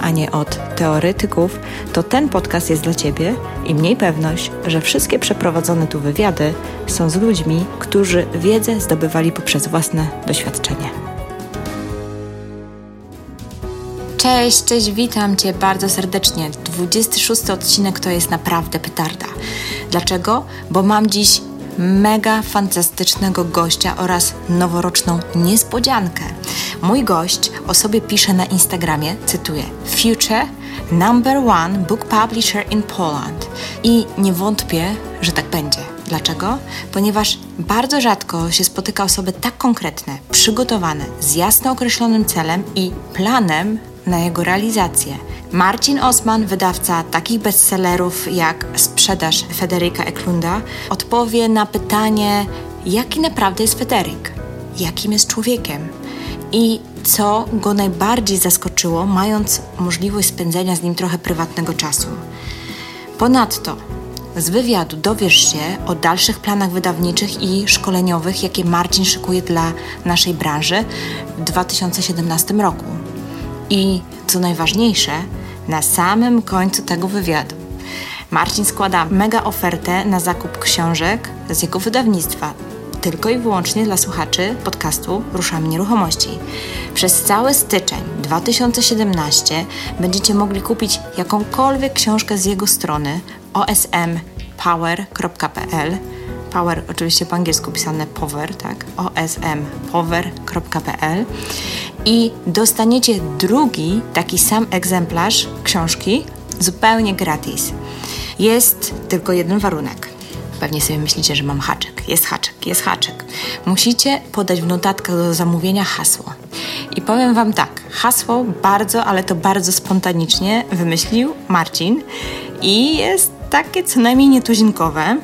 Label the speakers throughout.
Speaker 1: a nie od teoretyków, to ten podcast jest dla Ciebie i mniej pewność, że wszystkie przeprowadzone tu wywiady są z ludźmi, którzy wiedzę zdobywali poprzez własne doświadczenie. Cześć, cześć, witam Cię bardzo serdecznie. 26 odcinek to jest naprawdę pytarda. Dlaczego? Bo mam dziś mega fantastycznego gościa oraz noworoczną niespodziankę. Mój gość o sobie pisze na Instagramie, cytuję: Future number one book publisher in Poland. I nie wątpię, że tak będzie. Dlaczego? Ponieważ bardzo rzadko się spotyka osoby tak konkretne, przygotowane, z jasno określonym celem i planem na jego realizację. Marcin Osman, wydawca takich bestsellerów jak Sprzedaż Federika Eklunda, odpowie na pytanie, jaki naprawdę jest Federik, jakim jest człowiekiem i co go najbardziej zaskoczyło, mając możliwość spędzenia z nim trochę prywatnego czasu. Ponadto z wywiadu dowiesz się o dalszych planach wydawniczych i szkoleniowych, jakie Marcin szykuje dla naszej branży w 2017 roku. I co najważniejsze, na samym końcu tego wywiadu Marcin składa mega ofertę na zakup książek z jego wydawnictwa, tylko i wyłącznie dla słuchaczy podcastu Ruszamy Nieruchomości. Przez cały styczeń 2017 będziecie mogli kupić jakąkolwiek książkę z jego strony osmpower.pl Power oczywiście po angielsku pisane power, tak? osmpower.pl i dostaniecie drugi taki sam egzemplarz książki zupełnie gratis. Jest tylko jeden warunek. Pewnie sobie myślicie, że mam haczyk. Jest haczyk, jest haczyk. Musicie podać w notatkach do zamówienia hasło. I powiem Wam tak, hasło bardzo, ale to bardzo spontanicznie wymyślił Marcin i jest takie co najmniej nietuzinkowe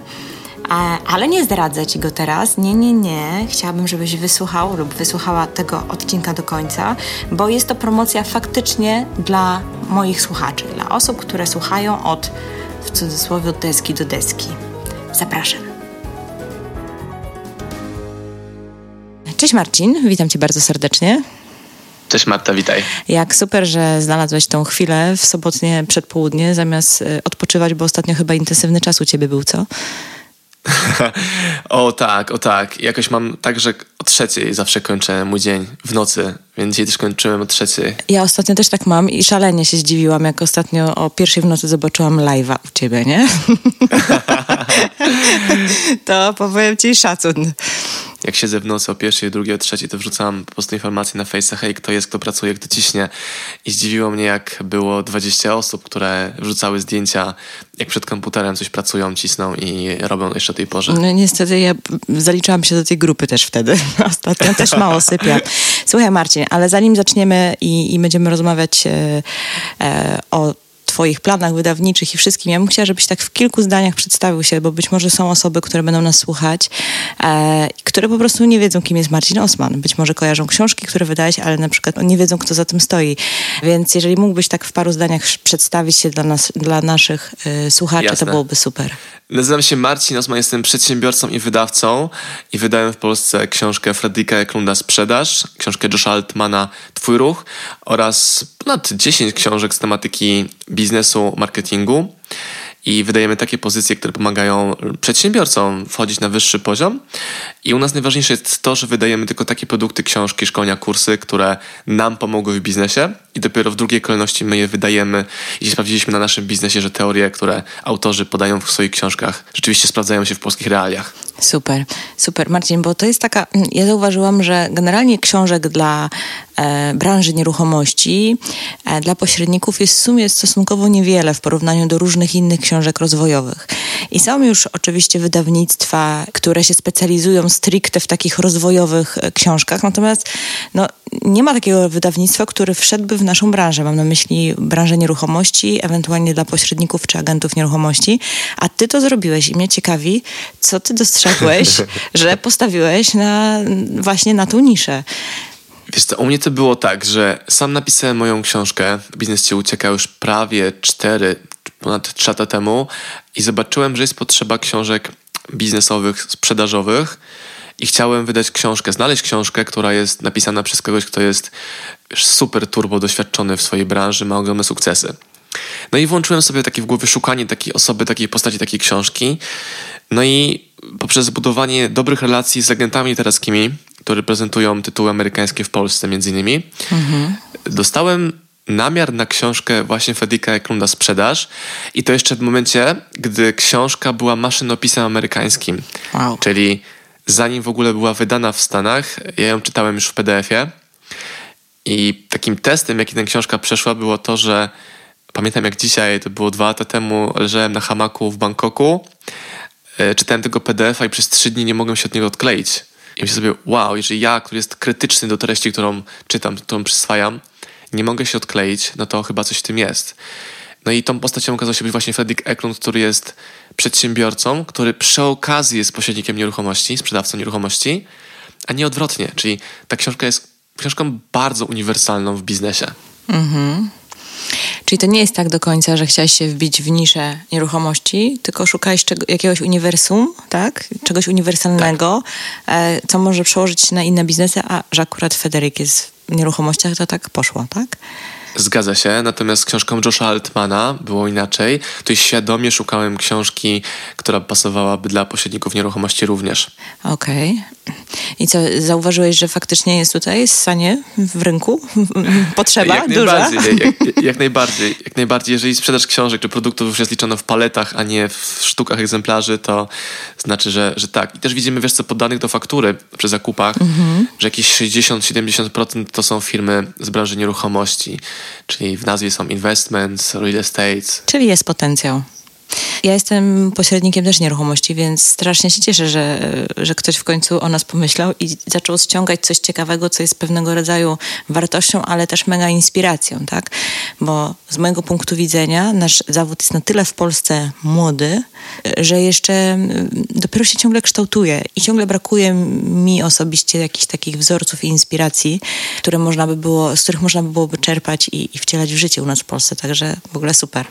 Speaker 1: ale nie zdradzę Ci go teraz. Nie, nie, nie. Chciałabym, żebyś wysłuchał lub wysłuchała tego odcinka do końca, bo jest to promocja faktycznie dla moich słuchaczy, dla osób, które słuchają od, w cudzysłowie, od deski do deski. Zapraszam. Cześć Marcin, witam Cię bardzo serdecznie.
Speaker 2: Cześć Marta, witaj.
Speaker 1: Jak super, że znalazłeś tą chwilę w sobotnie przedpołudnie, zamiast e, odpoczywać, bo ostatnio chyba intensywny czas u Ciebie był, co?
Speaker 2: o tak, o tak. Jakoś mam tak, że o trzeciej zawsze kończę mój dzień w nocy, więc dzisiaj też kończyłem o trzeciej.
Speaker 1: Ja ostatnio też tak mam i szalenie się zdziwiłam, jak ostatnio o pierwszej w nocy zobaczyłam live'a u ciebie, nie? to powiem ci szacun
Speaker 2: jak siedzę w nocy o pierwszej, drugiej, o trzeciej, to wrzucam po prostu informacje na Face'a, hej, kto jest, kto pracuje, kto ciśnie. I zdziwiło mnie, jak było 20 osób, które wrzucały zdjęcia, jak przed komputerem coś pracują, cisną i robią jeszcze o tej porze.
Speaker 1: No niestety ja zaliczałam się do tej grupy też wtedy. Ostatnio też mało sypiam. Słuchaj Marcin, ale zanim zaczniemy i, i będziemy rozmawiać e, e, o Twoich planach wydawniczych i wszystkim. Ja bym chciała, żebyś tak w kilku zdaniach przedstawił się, bo być może są osoby, które będą nas słuchać, e, które po prostu nie wiedzą, kim jest Marcin Osman. Być może kojarzą książki, które wydałeś, ale na przykład nie wiedzą, kto za tym stoi. Więc jeżeli mógłbyś tak w paru zdaniach przedstawić się dla, nas, dla naszych e, słuchaczy, Jasne. to byłoby super.
Speaker 2: Nazywam się Marcin Osman, jestem przedsiębiorcą i wydawcą i wydałem w Polsce książkę Fredrika Eklunda Sprzedaż, książkę Josha Altmana Twój Ruch oraz ponad 10 książek z tematyki biznesu, marketingu i wydajemy takie pozycje, które pomagają przedsiębiorcom wchodzić na wyższy poziom. I u nas najważniejsze jest to, że wydajemy tylko takie produkty, książki, szkolenia, kursy, które nam pomogły w biznesie i dopiero w drugiej kolejności my je wydajemy. I sprawdziliśmy na naszym biznesie, że teorie, które autorzy podają w swoich książkach, rzeczywiście sprawdzają się w polskich realiach.
Speaker 1: Super, super Marcin, bo to jest taka, ja zauważyłam, że generalnie książek dla e, branży nieruchomości e, dla pośredników jest w sumie stosunkowo niewiele w porównaniu do różnych innych książek rozwojowych. I są już oczywiście wydawnictwa, które się specjalizują stricte w takich rozwojowych e, książkach, natomiast no, nie ma takiego wydawnictwa, które wszedłby w naszą branżę. Mam na myśli branżę nieruchomości, ewentualnie dla pośredników czy agentów nieruchomości. A ty to zrobiłeś i mnie ciekawi, co ty dostrzegłeś, że postawiłeś na, właśnie na tą niszę.
Speaker 2: Wiesz co, u mnie to było tak, że sam napisałem moją książkę Biznes Cię Ucieka już prawie 4, ponad 3 lata temu i zobaczyłem, że jest potrzeba książek biznesowych, sprzedażowych i chciałem wydać książkę, znaleźć książkę, która jest napisana przez kogoś, kto jest super turbo doświadczony w swojej branży, ma ogromne sukcesy. No i włączyłem sobie takie w głowie szukanie takiej osoby, takiej postaci, takiej książki. No i poprzez budowanie dobrych relacji z agentami literackimi, które reprezentują tytuły amerykańskie w Polsce między innymi, mhm. dostałem namiar na książkę właśnie Fedika Eklunda Sprzedaż i to jeszcze w momencie, gdy książka była maszynopisem amerykańskim. Wow. Czyli zanim w ogóle była wydana w Stanach, ja ją czytałem już w PDF-ie i takim testem, jaki ta książka przeszła, było to, że pamiętam jak dzisiaj, to było dwa lata temu, leżałem na hamaku w Bangkoku, czytałem tego PDF-a i przez trzy dni nie mogłem się od niego odkleić. I myślę sobie, wow, jeżeli ja, który jest krytyczny do treści, którą czytam, którą przyswajam, nie mogę się odkleić, no to chyba coś w tym jest. No i tą postacią okazał się być właśnie Fredrik Eklund, który jest przedsiębiorcą, który przy okazji jest pośrednikiem nieruchomości, sprzedawcą nieruchomości, a nie odwrotnie. Czyli ta książka jest książką bardzo uniwersalną w biznesie. Mhm.
Speaker 1: Czyli to nie jest tak do końca, że chciałeś się wbić w niszę nieruchomości, tylko szukałeś czego, jakiegoś uniwersum, tak? Czegoś uniwersalnego, tak. Co może przełożyć się na inne biznesy, a że akurat Federik jest w nieruchomościach, to tak poszło, tak?
Speaker 2: Zgadza się, natomiast z książką Josha Altmana było inaczej. Tutaj świadomie szukałem książki, która pasowałaby dla pośredników nieruchomości również.
Speaker 1: Okej. Okay. I co, zauważyłeś, że faktycznie jest tutaj sanie w rynku? Potrzeba
Speaker 2: jak
Speaker 1: duża?
Speaker 2: Najbardziej, jak, jak, najbardziej. Jak najbardziej. Jeżeli sprzedaż książek czy produktów już jest liczona w paletach, a nie w sztukach egzemplarzy, to znaczy, że, że tak. I też widzimy, wiesz co, podanych do faktury przy zakupach, mhm. że jakieś 60-70% to są firmy z branży nieruchomości. Czyli w nazwie są investments, real estates.
Speaker 1: Czyli jest potencjał. Ja jestem pośrednikiem też nieruchomości, więc strasznie się cieszę, że, że ktoś w końcu o nas pomyślał i zaczął ściągać coś ciekawego, co jest pewnego rodzaju wartością, ale też mega inspiracją, tak? Bo z mojego punktu widzenia nasz zawód jest na tyle w Polsce młody, że jeszcze mm, dopiero się ciągle kształtuje i ciągle brakuje mi osobiście jakichś takich wzorców i inspiracji, które można by było, z których można by byłoby czerpać i, i wcielać w życie u nas w Polsce. Także w ogóle super.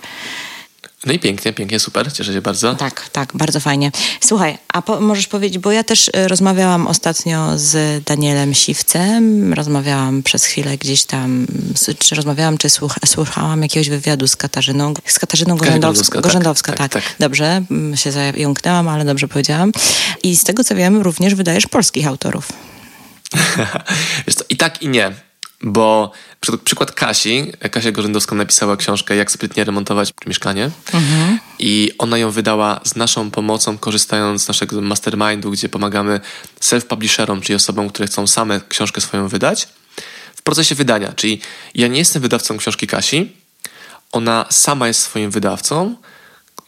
Speaker 2: No i pięknie, pięknie, super, cieszę się bardzo.
Speaker 1: Tak, tak, bardzo fajnie. Słuchaj, a po, możesz powiedzieć, bo ja też e, rozmawiałam ostatnio z Danielem Siwcem, rozmawiałam przez chwilę gdzieś tam, czy rozmawiałam, czy słuch, słuchałam jakiegoś wywiadu z Katarzyną, z Katarzyną Gorzędowską, tak, Gorzędowska, tak, tak, tak, Dobrze, się zająknęłam, ale dobrze powiedziałam. I z tego co wiem, również wydajesz polskich autorów.
Speaker 2: I tak i nie bo przykład Kasi, Kasia Gorzędowska napisała książkę Jak sprytnie remontować mieszkanie mhm. i ona ją wydała z naszą pomocą, korzystając z naszego mastermindu, gdzie pomagamy self-publisherom, czyli osobom, które chcą same książkę swoją wydać, w procesie wydania. Czyli ja nie jestem wydawcą książki Kasi, ona sama jest swoim wydawcą,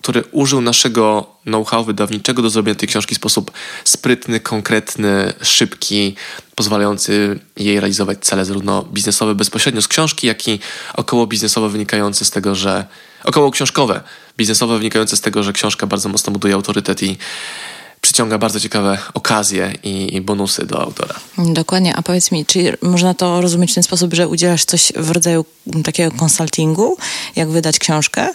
Speaker 2: który użył naszego know-how wydawniczego do zrobienia tej książki w sposób sprytny, konkretny, szybki, pozwalający jej realizować cele zarówno biznesowe bezpośrednio z książki, jak i około biznesowe wynikające z tego, że około książkowe, biznesowe wynikające z tego, że książka bardzo mocno buduje autorytet i przyciąga bardzo ciekawe okazje i, i, bonusy do autora.
Speaker 1: Dokładnie, a powiedz mi, czy można to rozumieć w ten sposób, że udzielasz coś w rodzaju takiego konsultingu, jak wydać książkę?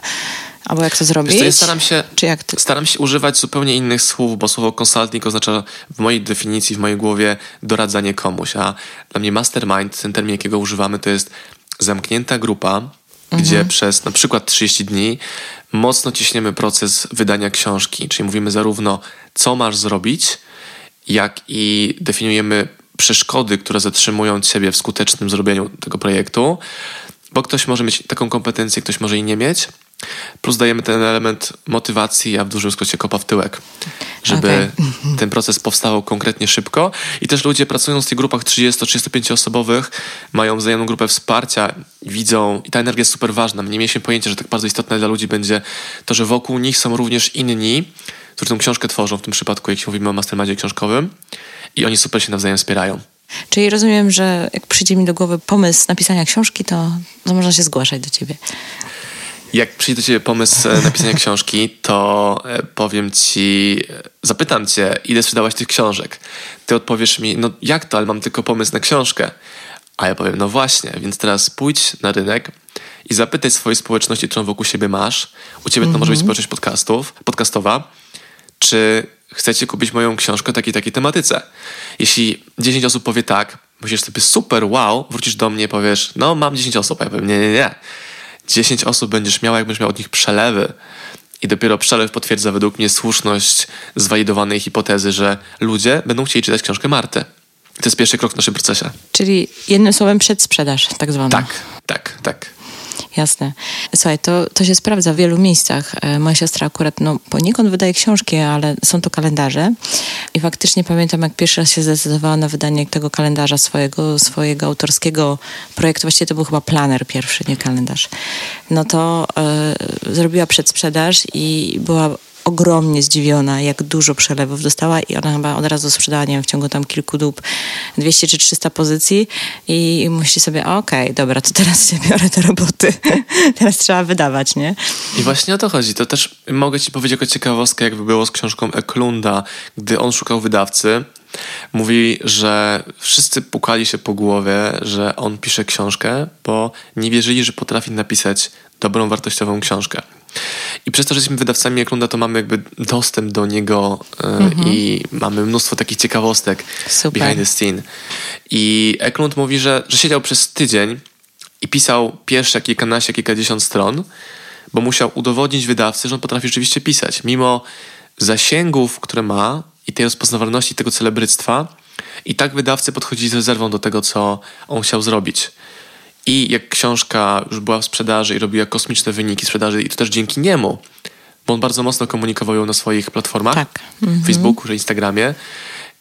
Speaker 1: Albo jak to zrobić?
Speaker 2: ja staram się, Czy jak ty... staram się używać zupełnie innych słów, bo słowo consulting oznacza w mojej definicji, w mojej głowie doradzanie komuś, a dla mnie mastermind, ten termin, jakiego używamy, to jest zamknięta grupa, mhm. gdzie przez na przykład 30 dni mocno ciśniemy proces wydania książki, czyli mówimy zarówno co masz zrobić, jak i definiujemy przeszkody, które zatrzymują ciebie w skutecznym zrobieniu tego projektu, bo ktoś może mieć taką kompetencję, ktoś może jej nie mieć, Plus dajemy ten element motywacji, a w dużym skrócie kopa w tyłek, żeby okay. ten proces powstał konkretnie szybko. I też ludzie pracując w tych grupach 30-35 osobowych mają wzajemną grupę wsparcia, widzą i ta energia jest super ważna. Nie mieliśmy pojęcia, że tak bardzo istotne dla ludzi będzie to, że wokół nich są również inni, którzy tę książkę tworzą, w tym przypadku, jeśli mówimy o mastermindzie książkowym i oni super się nawzajem wspierają.
Speaker 1: Czyli rozumiem, że jak przyjdzie mi do głowy pomysł napisania książki, to, to można się zgłaszać do ciebie.
Speaker 2: Jak przyjdzie do ciebie pomysł e, napisania książki, to e, powiem ci, e, zapytam cię, ile sprzedałaś tych książek. Ty odpowiesz mi, no jak to, ale mam tylko pomysł na książkę. A ja powiem, no właśnie, więc teraz pójdź na rynek i zapytaj swojej społeczności, którą wokół siebie masz. U ciebie to może być mhm. społeczność podcastów, podcastowa. Czy chcecie kupić moją książkę o takiej, takiej tematyce? Jeśli 10 osób powie tak, myślisz sobie super, wow, wrócisz do mnie i powiesz, no mam 10 osób, a ja powiem, nie, nie, nie 10 osób będziesz miał, jak będziesz miał od nich przelewy. I dopiero przelew potwierdza według mnie słuszność zwalidowanej hipotezy, że ludzie będą chcieli czytać książkę Marty. To jest pierwszy krok w naszym procesie.
Speaker 1: Czyli jednym słowem przedsprzedaż, tak zwana.
Speaker 2: Tak, tak, tak.
Speaker 1: Jasne. Słuchaj, to, to się sprawdza w wielu miejscach. E, moja siostra akurat, no poniekąd wydaje książki, ale są to kalendarze. I faktycznie pamiętam, jak pierwszy raz się zdecydowała na wydanie tego kalendarza swojego, swojego autorskiego projektu. Właściwie to był chyba planer pierwszy, nie kalendarz. No to y, zrobiła przedsprzedaż i była ogromnie zdziwiona, jak dużo przelewów dostała i ona chyba od razu sprzedała, nie wiem, w ciągu tam kilku dób 200 czy 300 pozycji i, i myśli sobie, okej, okay, dobra, to teraz się biorę do roboty. teraz trzeba wydawać, nie?
Speaker 2: I właśnie o to chodzi. To też mogę ci powiedzieć jako ciekawostkę, jakby było z książką Eklunda, gdy on szukał wydawcy. Mówi, że wszyscy pukali się po głowie, że on pisze książkę, bo nie wierzyli, że potrafi napisać dobrą, wartościową książkę. I przez to, że jesteśmy wydawcami Eklunda, to mamy jakby dostęp do niego mm-hmm. i mamy mnóstwo takich ciekawostek Super. behind the scene. I Eklund mówi, że, że siedział przez tydzień i pisał pierwsze kilkanaście, kilkadziesiąt stron, bo musiał udowodnić wydawcy, że on potrafi rzeczywiście pisać. Mimo zasięgów, które ma i tej rozpoznawalności tego celebryctwa, i tak wydawcy podchodzili z rezerwą do tego, co on chciał zrobić. I jak książka już była w sprzedaży i robiła kosmiczne wyniki sprzedaży, i to też dzięki niemu, bo on bardzo mocno komunikował ją na swoich platformach, tak. Mhm. Facebooku czy Instagramie.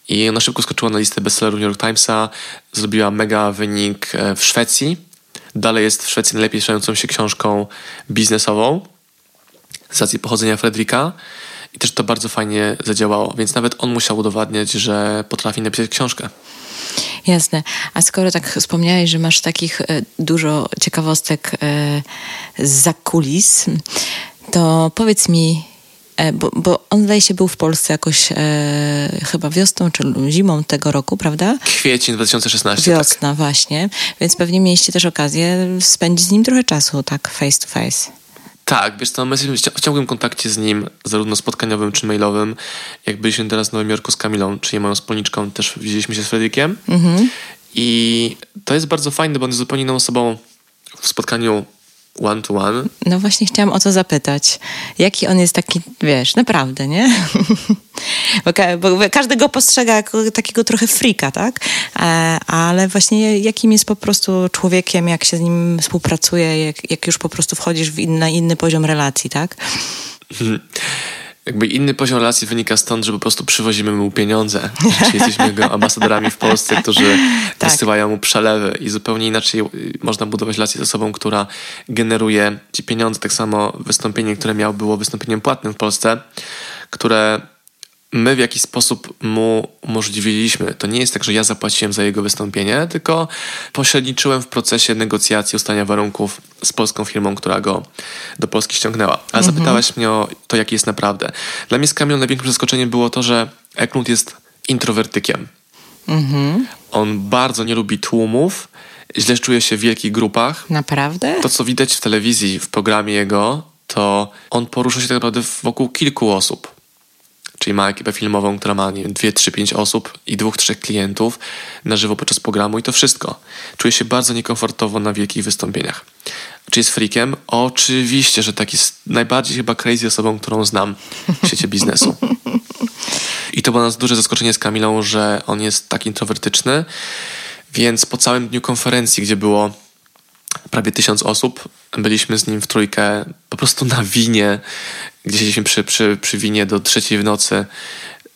Speaker 2: I ona szybko skoczyła na listę bestsellerów New York Timesa, zrobiła mega wynik e, w Szwecji. Dalej jest w Szwecji najlepiej sprzedającą się książką biznesową z racji pochodzenia Fredrika. I też to bardzo fajnie zadziałało, więc nawet on musiał udowadniać, że potrafi napisać książkę.
Speaker 1: Jasne. A skoro tak wspomniałeś, że masz takich e, dużo ciekawostek e, za kulis, to powiedz mi, e, bo, bo, on zdaje się był w Polsce jakoś e, chyba wiosną czy zimą tego roku, prawda?
Speaker 2: Kwiecień 2016.
Speaker 1: Tak. Wiosna, tak. właśnie. Więc pewnie mieliście też okazję spędzić z nim trochę czasu, tak face to face.
Speaker 2: Tak, wiesz co, my jesteśmy w ciągłym kontakcie z nim, zarówno spotkaniowym czy mailowym. Jak byliśmy teraz w Nowym Jorku z Kamilą, czyli moją wspólniczką, też widzieliśmy się z Fredrikiem. Mhm. I to jest bardzo fajne, bo on jest zupełnie inną osobą w spotkaniu one to one.
Speaker 1: No właśnie chciałam o to zapytać. Jaki on jest taki, wiesz, naprawdę, nie? bo, bo każdy go postrzega jako takiego trochę frika, tak? E, ale właśnie jakim jest po prostu człowiekiem, jak się z nim współpracuje, jak, jak już po prostu wchodzisz w inny, inny poziom relacji, tak?
Speaker 2: Jakby inny poziom relacji wynika stąd, że po prostu przywozimy mu pieniądze. Czyli jesteśmy jego ambasadorami w Polsce, którzy tak. wysyłają mu przelewy i zupełnie inaczej można budować relacje z osobą, która generuje ci pieniądze. Tak samo wystąpienie, które miało, było wystąpieniem płatnym w Polsce, które my w jakiś sposób mu umożliwiliśmy. To nie jest tak, że ja zapłaciłem za jego wystąpienie, tylko pośredniczyłem w procesie negocjacji ustalenia warunków z polską firmą, która go do Polski ściągnęła. A mhm. zapytałaś mnie o to, jaki jest naprawdę. Dla mnie z Kamilą największym zaskoczeniem było to, że Eklund jest introwertykiem. Mhm. On bardzo nie lubi tłumów, źle czuje się w wielkich grupach.
Speaker 1: Naprawdę?
Speaker 2: To, co widać w telewizji, w programie jego, to on porusza się tak naprawdę wokół kilku osób czyli ma ekipę filmową, która ma nie wiem, 2, 3, 5 osób i dwóch, trzech klientów na żywo podczas programu i to wszystko. Czuje się bardzo niekomfortowo na wielkich wystąpieniach. Czy jest freakiem? Oczywiście, że tak jest najbardziej chyba crazy osobą, którą znam w świecie biznesu. I to było nas duże zaskoczenie z Kamilą, że on jest tak introwertyczny, więc po całym dniu konferencji, gdzie było prawie tysiąc osób. Byliśmy z nim w trójkę po prostu na winie, gdzie siedzieliśmy przy, przy, przy winie do trzeciej w nocy.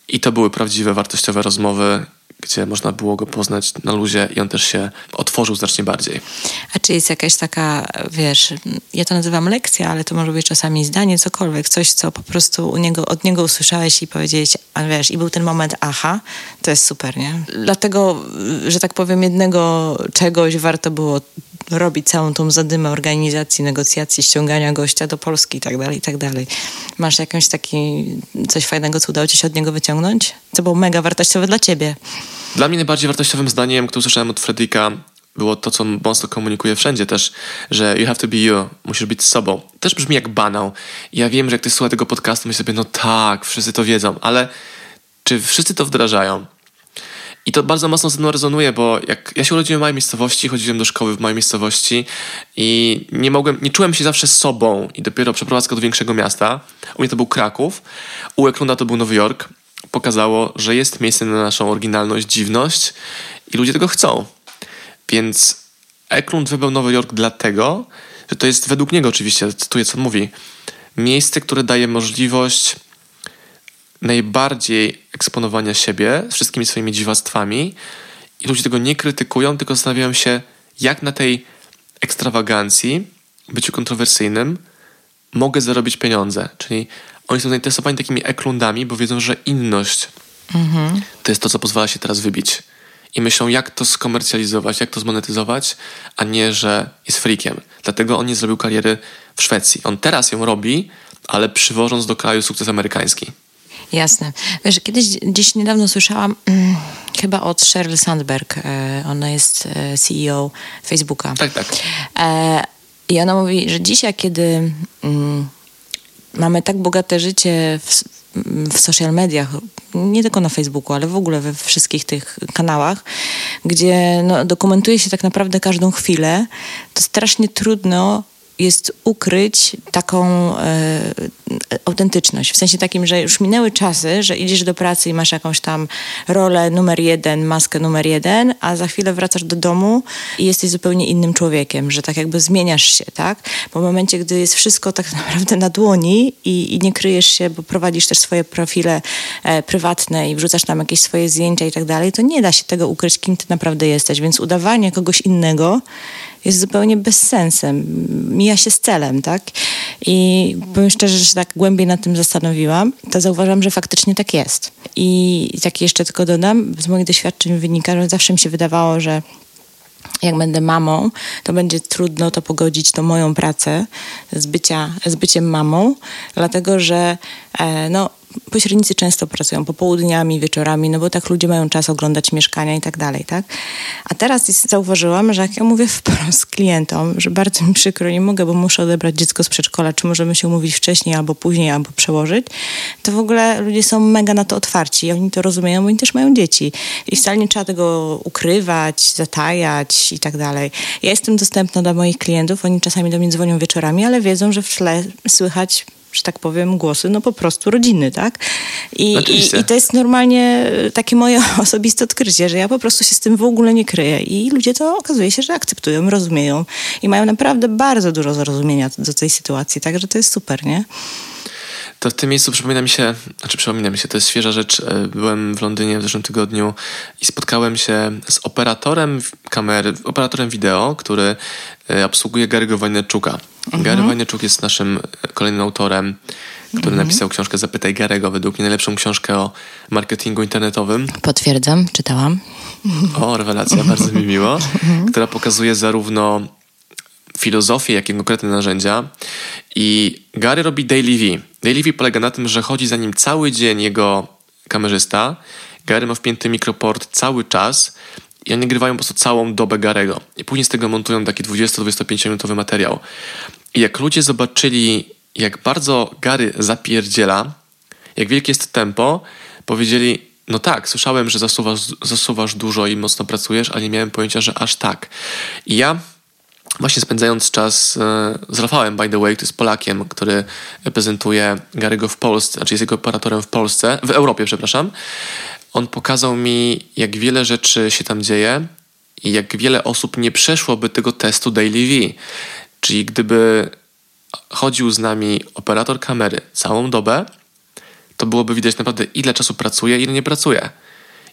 Speaker 2: I to były prawdziwe, wartościowe rozmowy, gdzie można było go poznać na luzie i on też się otworzył znacznie bardziej.
Speaker 1: A czy jest jakaś taka, wiesz, ja to nazywam lekcja, ale to może być czasami zdanie, cokolwiek, coś, co po prostu u niego, od niego usłyszałeś i powiedzieć, a wiesz, i był ten moment, aha, to jest super, nie? Dlatego, że tak powiem, jednego czegoś warto było robić całą tą zadymę organizacji, negocjacji, ściągania gościa do Polski i tak dalej, i tak dalej. Masz jakąś taki, coś fajnego, co udało ci się od niego wyciągnąć? Co było mega wartościowe dla ciebie?
Speaker 2: Dla mnie najbardziej wartościowym zdaniem, które usłyszałem od Fredrika, było to, co mocno komunikuje wszędzie też, że you have to be you, musisz być sobą. Też brzmi jak banał. Ja wiem, że jak ty słuchasz tego podcastu, myślisz sobie, no tak, wszyscy to wiedzą, ale czy wszyscy to wdrażają? I to bardzo mocno ze mną rezonuje, bo jak ja się urodziłem w małej miejscowości, chodziłem do szkoły w małej miejscowości i nie mogłem, nie czułem się zawsze sobą i dopiero przeprowadzka do większego miasta, u mnie to był Kraków, u Eklunda to był Nowy Jork, pokazało, że jest miejsce na naszą oryginalność, dziwność i ludzie tego chcą. Więc Eklund wybrał Nowy Jork dlatego, że to jest według niego oczywiście, cytuję co on mówi, miejsce, które daje możliwość najbardziej eksponowania siebie z wszystkimi swoimi dziwactwami i ludzie tego nie krytykują, tylko zastanawiają się, jak na tej ekstrawagancji, byciu kontrowersyjnym, mogę zarobić pieniądze. Czyli oni są zainteresowani takimi eklundami, bo wiedzą, że inność mhm. to jest to, co pozwala się teraz wybić. I myślą, jak to skomercjalizować, jak to zmonetyzować, a nie, że jest freakiem. Dlatego on nie zrobił kariery w Szwecji. On teraz ją robi, ale przywożąc do kraju sukces amerykański.
Speaker 1: Jasne. Wiesz, kiedyś gdzieś niedawno słyszałam mm, chyba od Sheryl Sandberg, e, ona jest e, CEO Facebooka.
Speaker 2: Tak, tak.
Speaker 1: E, I ona mówi, że dzisiaj, kiedy mm, mamy tak bogate życie w, w social mediach, nie tylko na Facebooku, ale w ogóle we wszystkich tych kanałach, gdzie no, dokumentuje się tak naprawdę każdą chwilę, to strasznie trudno jest ukryć taką e, autentyczność. W sensie takim, że już minęły czasy, że idziesz do pracy i masz jakąś tam rolę numer jeden, maskę numer jeden, a za chwilę wracasz do domu i jesteś zupełnie innym człowiekiem, że tak jakby zmieniasz się, tak? Bo w momencie, gdy jest wszystko tak naprawdę na dłoni i, i nie kryjesz się, bo prowadzisz też swoje profile e, prywatne i wrzucasz tam jakieś swoje zdjęcia i tak dalej, to nie da się tego ukryć, kim ty naprawdę jesteś. Więc udawanie kogoś innego jest zupełnie bezsensem. Mija się z celem, tak? I powiem szczerze, że się tak głębiej nad tym zastanowiłam, to zauważam, że faktycznie tak jest. I tak jeszcze tylko dodam, z moich doświadczeń wynika, że zawsze mi się wydawało, że jak będę mamą, to będzie trudno to pogodzić, to moją pracę z, bycia, z byciem mamą, dlatego że e, no, pośrednicy często pracują popołudniami, wieczorami, no bo tak ludzie mają czas oglądać mieszkania i tak dalej, tak? A teraz zauważyłam, że jak ja mówię wprost klientom, że bardzo mi przykro, nie mogę, bo muszę odebrać dziecko z przedszkola, czy możemy się umówić wcześniej albo później, albo przełożyć, to w ogóle ludzie są mega na to otwarci i oni to rozumieją, bo oni też mają dzieci. I wcale nie trzeba tego ukrywać, zatajać i tak dalej. Ja jestem dostępna dla moich klientów, oni czasami do mnie dzwonią wieczorami, ale wiedzą, że w tle słychać że tak powiem, głosy, no po prostu rodziny, tak? I, i, I, to jest normalnie takie moje osobiste odkrycie, że ja po prostu się z tym w ogóle nie kryję i ludzie to okazuje się, że akceptują, rozumieją i mają naprawdę bardzo dużo zrozumienia do tej sytuacji, także to jest super, nie?
Speaker 2: To w tym miejscu przypomina mi się, znaczy przypomina mi się, to jest świeża rzecz. E, byłem w Londynie w zeszłym tygodniu i spotkałem się z operatorem kamery, operatorem wideo, który e, obsługuje Gary'ego Wojneczuka. Mhm. Gary Wojneczuk jest naszym kolejnym autorem, który mhm. napisał książkę Zapytaj Garego, według mnie najlepszą książkę o marketingu internetowym.
Speaker 1: Potwierdzam, czytałam.
Speaker 2: O, rewelacja, bardzo mi miło. Mhm. Która pokazuje zarówno filozofię, jak i konkretne narzędzia. I Gary robi Daily V. Daily V polega na tym, że chodzi za nim cały dzień jego kamerzysta. Gary ma wpięty mikroport cały czas i oni nagrywają po prostu całą dobę Garego. I później z tego montują taki 20-25 minutowy materiał. I jak ludzie zobaczyli, jak bardzo Gary zapierdziela, jak wielkie jest tempo, powiedzieli, no tak, słyszałem, że zasuwasz, zasuwasz dużo i mocno pracujesz, ale nie miałem pojęcia, że aż tak. I ja właśnie spędzając czas e, z Rafałem, by the way, który jest Polakiem, który reprezentuje Garego w Polsce, znaczy jest jego operatorem w Polsce, w Europie, przepraszam, on pokazał mi, jak wiele rzeczy się tam dzieje, i jak wiele osób nie przeszłoby tego testu Daily V. Czyli gdyby chodził z nami operator kamery całą dobę, to byłoby widać naprawdę, ile czasu pracuje, ile nie pracuje.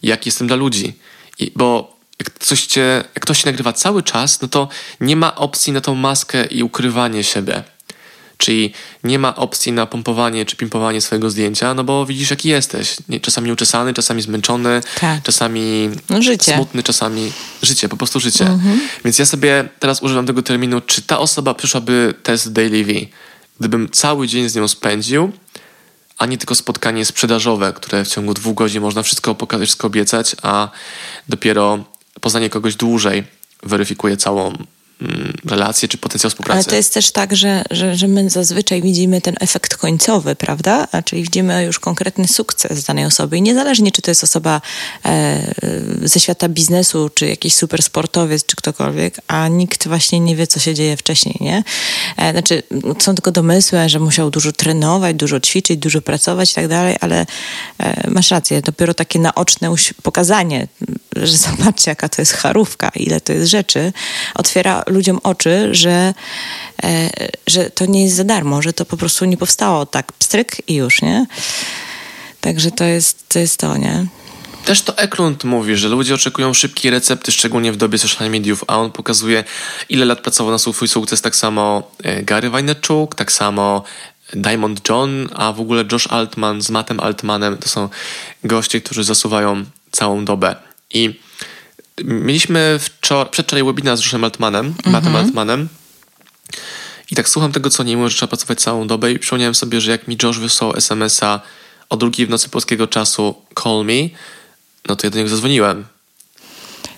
Speaker 2: Jak jestem dla ludzi. I, bo jak, coś cię, jak ktoś się nagrywa cały czas, no to nie ma opcji na tą maskę i ukrywanie siebie. Czyli nie ma opcji na pompowanie czy pimpowanie swojego zdjęcia, no bo widzisz, jaki jesteś. Czasami uczesany, czasami zmęczony, tak. czasami no, smutny, czasami życie, po prostu życie. Mhm. Więc ja sobie teraz używam tego terminu, czy ta osoba przyszłaby test Daily V, gdybym cały dzień z nią spędził, a nie tylko spotkanie sprzedażowe, które w ciągu dwóch godzin można wszystko pokazać, wszystko obiecać, a dopiero poznanie kogoś dłużej weryfikuje całą relacje czy potencjał współpracy.
Speaker 1: Ale to jest też tak, że, że, że my zazwyczaj widzimy ten efekt końcowy, prawda? A czyli widzimy już konkretny sukces danej osoby i niezależnie, czy to jest osoba e, ze świata biznesu, czy jakiś super sportowiec, czy ktokolwiek, a nikt właśnie nie wie, co się dzieje wcześniej, nie? E, znaczy, są tylko domysły, że musiał dużo trenować, dużo ćwiczyć, dużo pracować i tak dalej, ale e, masz rację, dopiero takie naoczne pokazanie, że zobaczcie, jaka to jest charówka, ile to jest rzeczy, otwiera ludziom oczy, że, e, że to nie jest za darmo, że to po prostu nie powstało tak pstryk i już, nie? Także to jest to, jest to nie?
Speaker 2: Też to Eklund mówi, że ludzie oczekują szybkiej recepty, szczególnie w dobie social mediów, a on pokazuje, ile lat pracował na swój sukces. Tak samo e, Gary Vaynerchuk, tak samo Diamond John, a w ogóle Josh Altman z Mattem Altmanem to są goście, którzy zasuwają całą dobę. I Mieliśmy wczor- przedwczoraj webinar z Joshem Altmanem, mhm. Mattem Altmanem. I tak słucham tego, co nie mówię, że trzeba pracować całą dobę i przypomniałem sobie, że jak mi Josh wysłał SMS-a o drugiej w nocy polskiego czasu call me, no to ja do niego zadzwoniłem.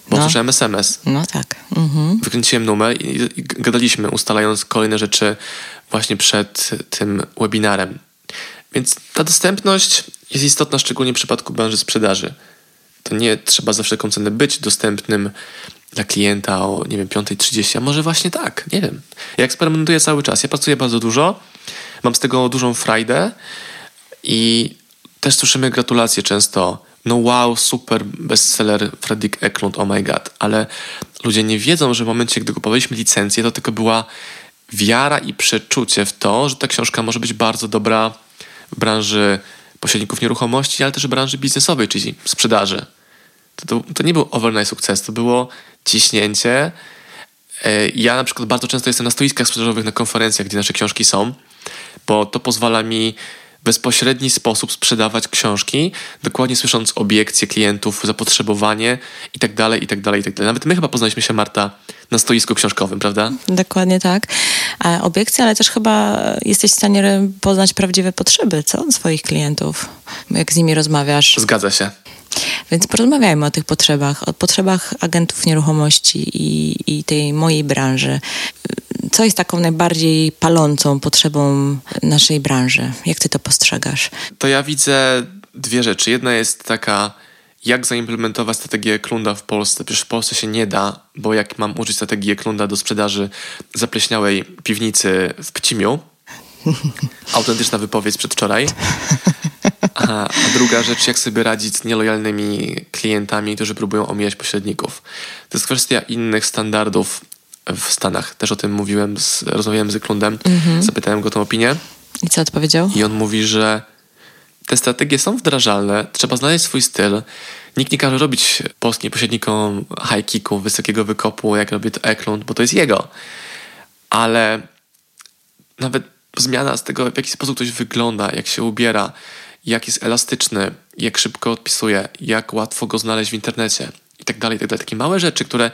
Speaker 2: Bo no. słyszałem SMS.
Speaker 1: No tak. Mhm.
Speaker 2: Wykręciłem numer i, i gadaliśmy, ustalając kolejne rzeczy właśnie przed tym webinarem. Więc ta dostępność jest istotna, szczególnie w przypadku branży sprzedaży to nie trzeba za wszelką cenę być dostępnym dla klienta o, nie wiem, 5.30, a może właśnie tak, nie wiem. Ja eksperymentuję cały czas. Ja pracuję bardzo dużo, mam z tego dużą frajdę i też słyszymy gratulacje często. No wow, super bestseller Fredrik Eklund, oh my god. Ale ludzie nie wiedzą, że w momencie, gdy kupowaliśmy licencję, to tylko była wiara i przeczucie w to, że ta książka może być bardzo dobra w branży pośredników nieruchomości, ale też branży biznesowej, czyli sprzedaży. To, to, to nie był overnight sukces, to było ciśnięcie. E, ja na przykład bardzo często jestem na stoiskach sprzedażowych, na konferencjach, gdzie nasze książki są, bo to pozwala mi w bezpośredni sposób sprzedawać książki, dokładnie słysząc obiekcje klientów, zapotrzebowanie i tak dalej, i tak dalej, i tak dalej. Nawet my chyba poznaliśmy się, Marta, na stoisku książkowym, prawda?
Speaker 1: Dokładnie tak. Obiekcje, ale też chyba jesteś w stanie poznać prawdziwe potrzeby, co? Swoich klientów, jak z nimi rozmawiasz.
Speaker 2: Zgadza się.
Speaker 1: Więc porozmawiajmy o tych potrzebach, o potrzebach agentów nieruchomości i, i tej mojej branży. Co jest taką najbardziej palącą potrzebą naszej branży? Jak ty to postrzegasz?
Speaker 2: To ja widzę dwie rzeczy. Jedna jest taka, jak zaimplementować strategię Klunda w Polsce. Przecież w Polsce się nie da, bo jak mam użyć strategię Klunda do sprzedaży zapleśniałej piwnicy w Pcimiu, autentyczna wypowiedź przedwczoraj, a, a druga rzecz, jak sobie radzić z nielojalnymi klientami, którzy próbują omijać pośredników. To jest kwestia innych standardów w Stanach. Też o tym mówiłem, z, rozmawiałem z Klundem, mhm. zapytałem go o tą opinię.
Speaker 1: I co odpowiedział?
Speaker 2: I on mówi, że te strategie są wdrażalne, trzeba znaleźć swój styl. Nikt nie każe robić polskim pośrednikom high kicków, wysokiego wykopu, jak robi to Eklund, bo to jest jego. Ale nawet zmiana z tego, w jaki sposób ktoś wygląda, jak się ubiera, jak jest elastyczny, jak szybko odpisuje, jak łatwo go znaleźć w internecie i tak dalej, tak dalej. Takie małe rzeczy, które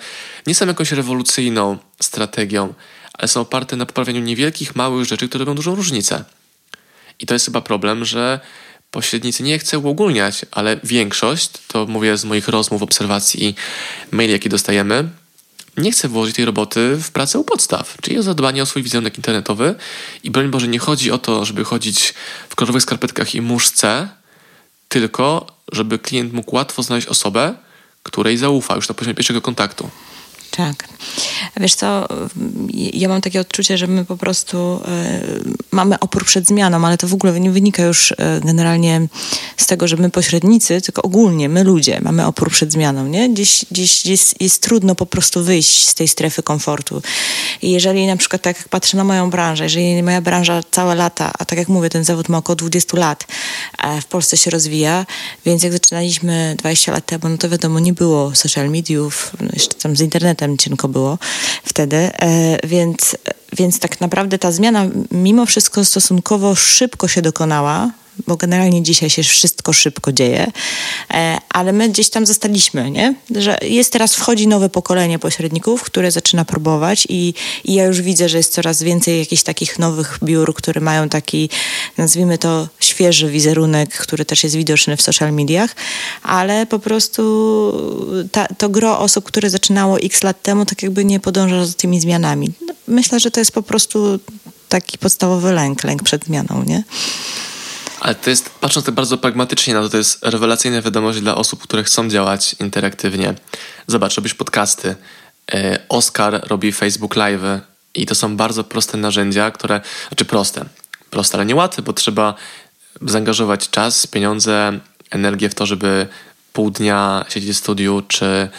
Speaker 2: nie są jakąś rewolucyjną strategią, ale są oparte na poprawianiu niewielkich, małych rzeczy, które robią dużą różnicę. I to jest chyba problem, że pośrednicy nie chcę uogólniać, ale większość, to mówię z moich rozmów, obserwacji i maili, jakie dostajemy, nie chce włożyć tej roboty w pracę u podstaw, czyli o zadbanie o swój wizerunek internetowy. I broń Boże, nie chodzi o to, żeby chodzić w kolorowych skarpetkach i muszce, tylko żeby klient mógł łatwo znaleźć osobę, której zaufa już na poziomie pierwszego kontaktu.
Speaker 1: Tak. Wiesz co, ja mam takie odczucie, że my po prostu y, mamy opór przed zmianą, ale to w ogóle nie wynika już y, generalnie z tego, że my pośrednicy, tylko ogólnie my ludzie mamy opór przed zmianą, nie? Gdzieś, gdzieś jest, jest trudno po prostu wyjść z tej strefy komfortu. I jeżeli na przykład tak jak patrzę na moją branżę, jeżeli moja branża całe lata, a tak jak mówię, ten zawód ma około 20 lat, w Polsce się rozwija, więc jak zaczynaliśmy 20 lat temu, no to wiadomo, nie było social mediów, no jeszcze tam z internetem cienko było wtedy, e, więc, więc tak naprawdę ta zmiana mimo wszystko stosunkowo szybko się dokonała, bo generalnie dzisiaj się wszystko szybko dzieje, e, ale my gdzieś tam zostaliśmy, nie? Że jest teraz, wchodzi nowe pokolenie pośredników, które zaczyna próbować i, i ja już widzę, że jest coraz więcej jakichś takich nowych biur, które mają taki, nazwijmy to, świeży wizerunek, który też jest widoczny w social mediach, ale po prostu ta, to gro osób, które zaczynało x lat temu, tak jakby nie podąża za tymi zmianami. Myślę, że to jest po prostu taki podstawowy lęk, lęk przed zmianą, nie?
Speaker 2: Ale to jest, patrząc tak bardzo pragmatycznie na to, to jest rewelacyjna wiadomość dla osób, które chcą działać interaktywnie. Zobacz, robisz podcasty, e, Oscar robi Facebook Live i to są bardzo proste narzędzia, które, znaczy proste, proste, ale niełatwe, bo trzeba zaangażować czas, pieniądze, energię w to, żeby pół dnia siedzieć w studiu czy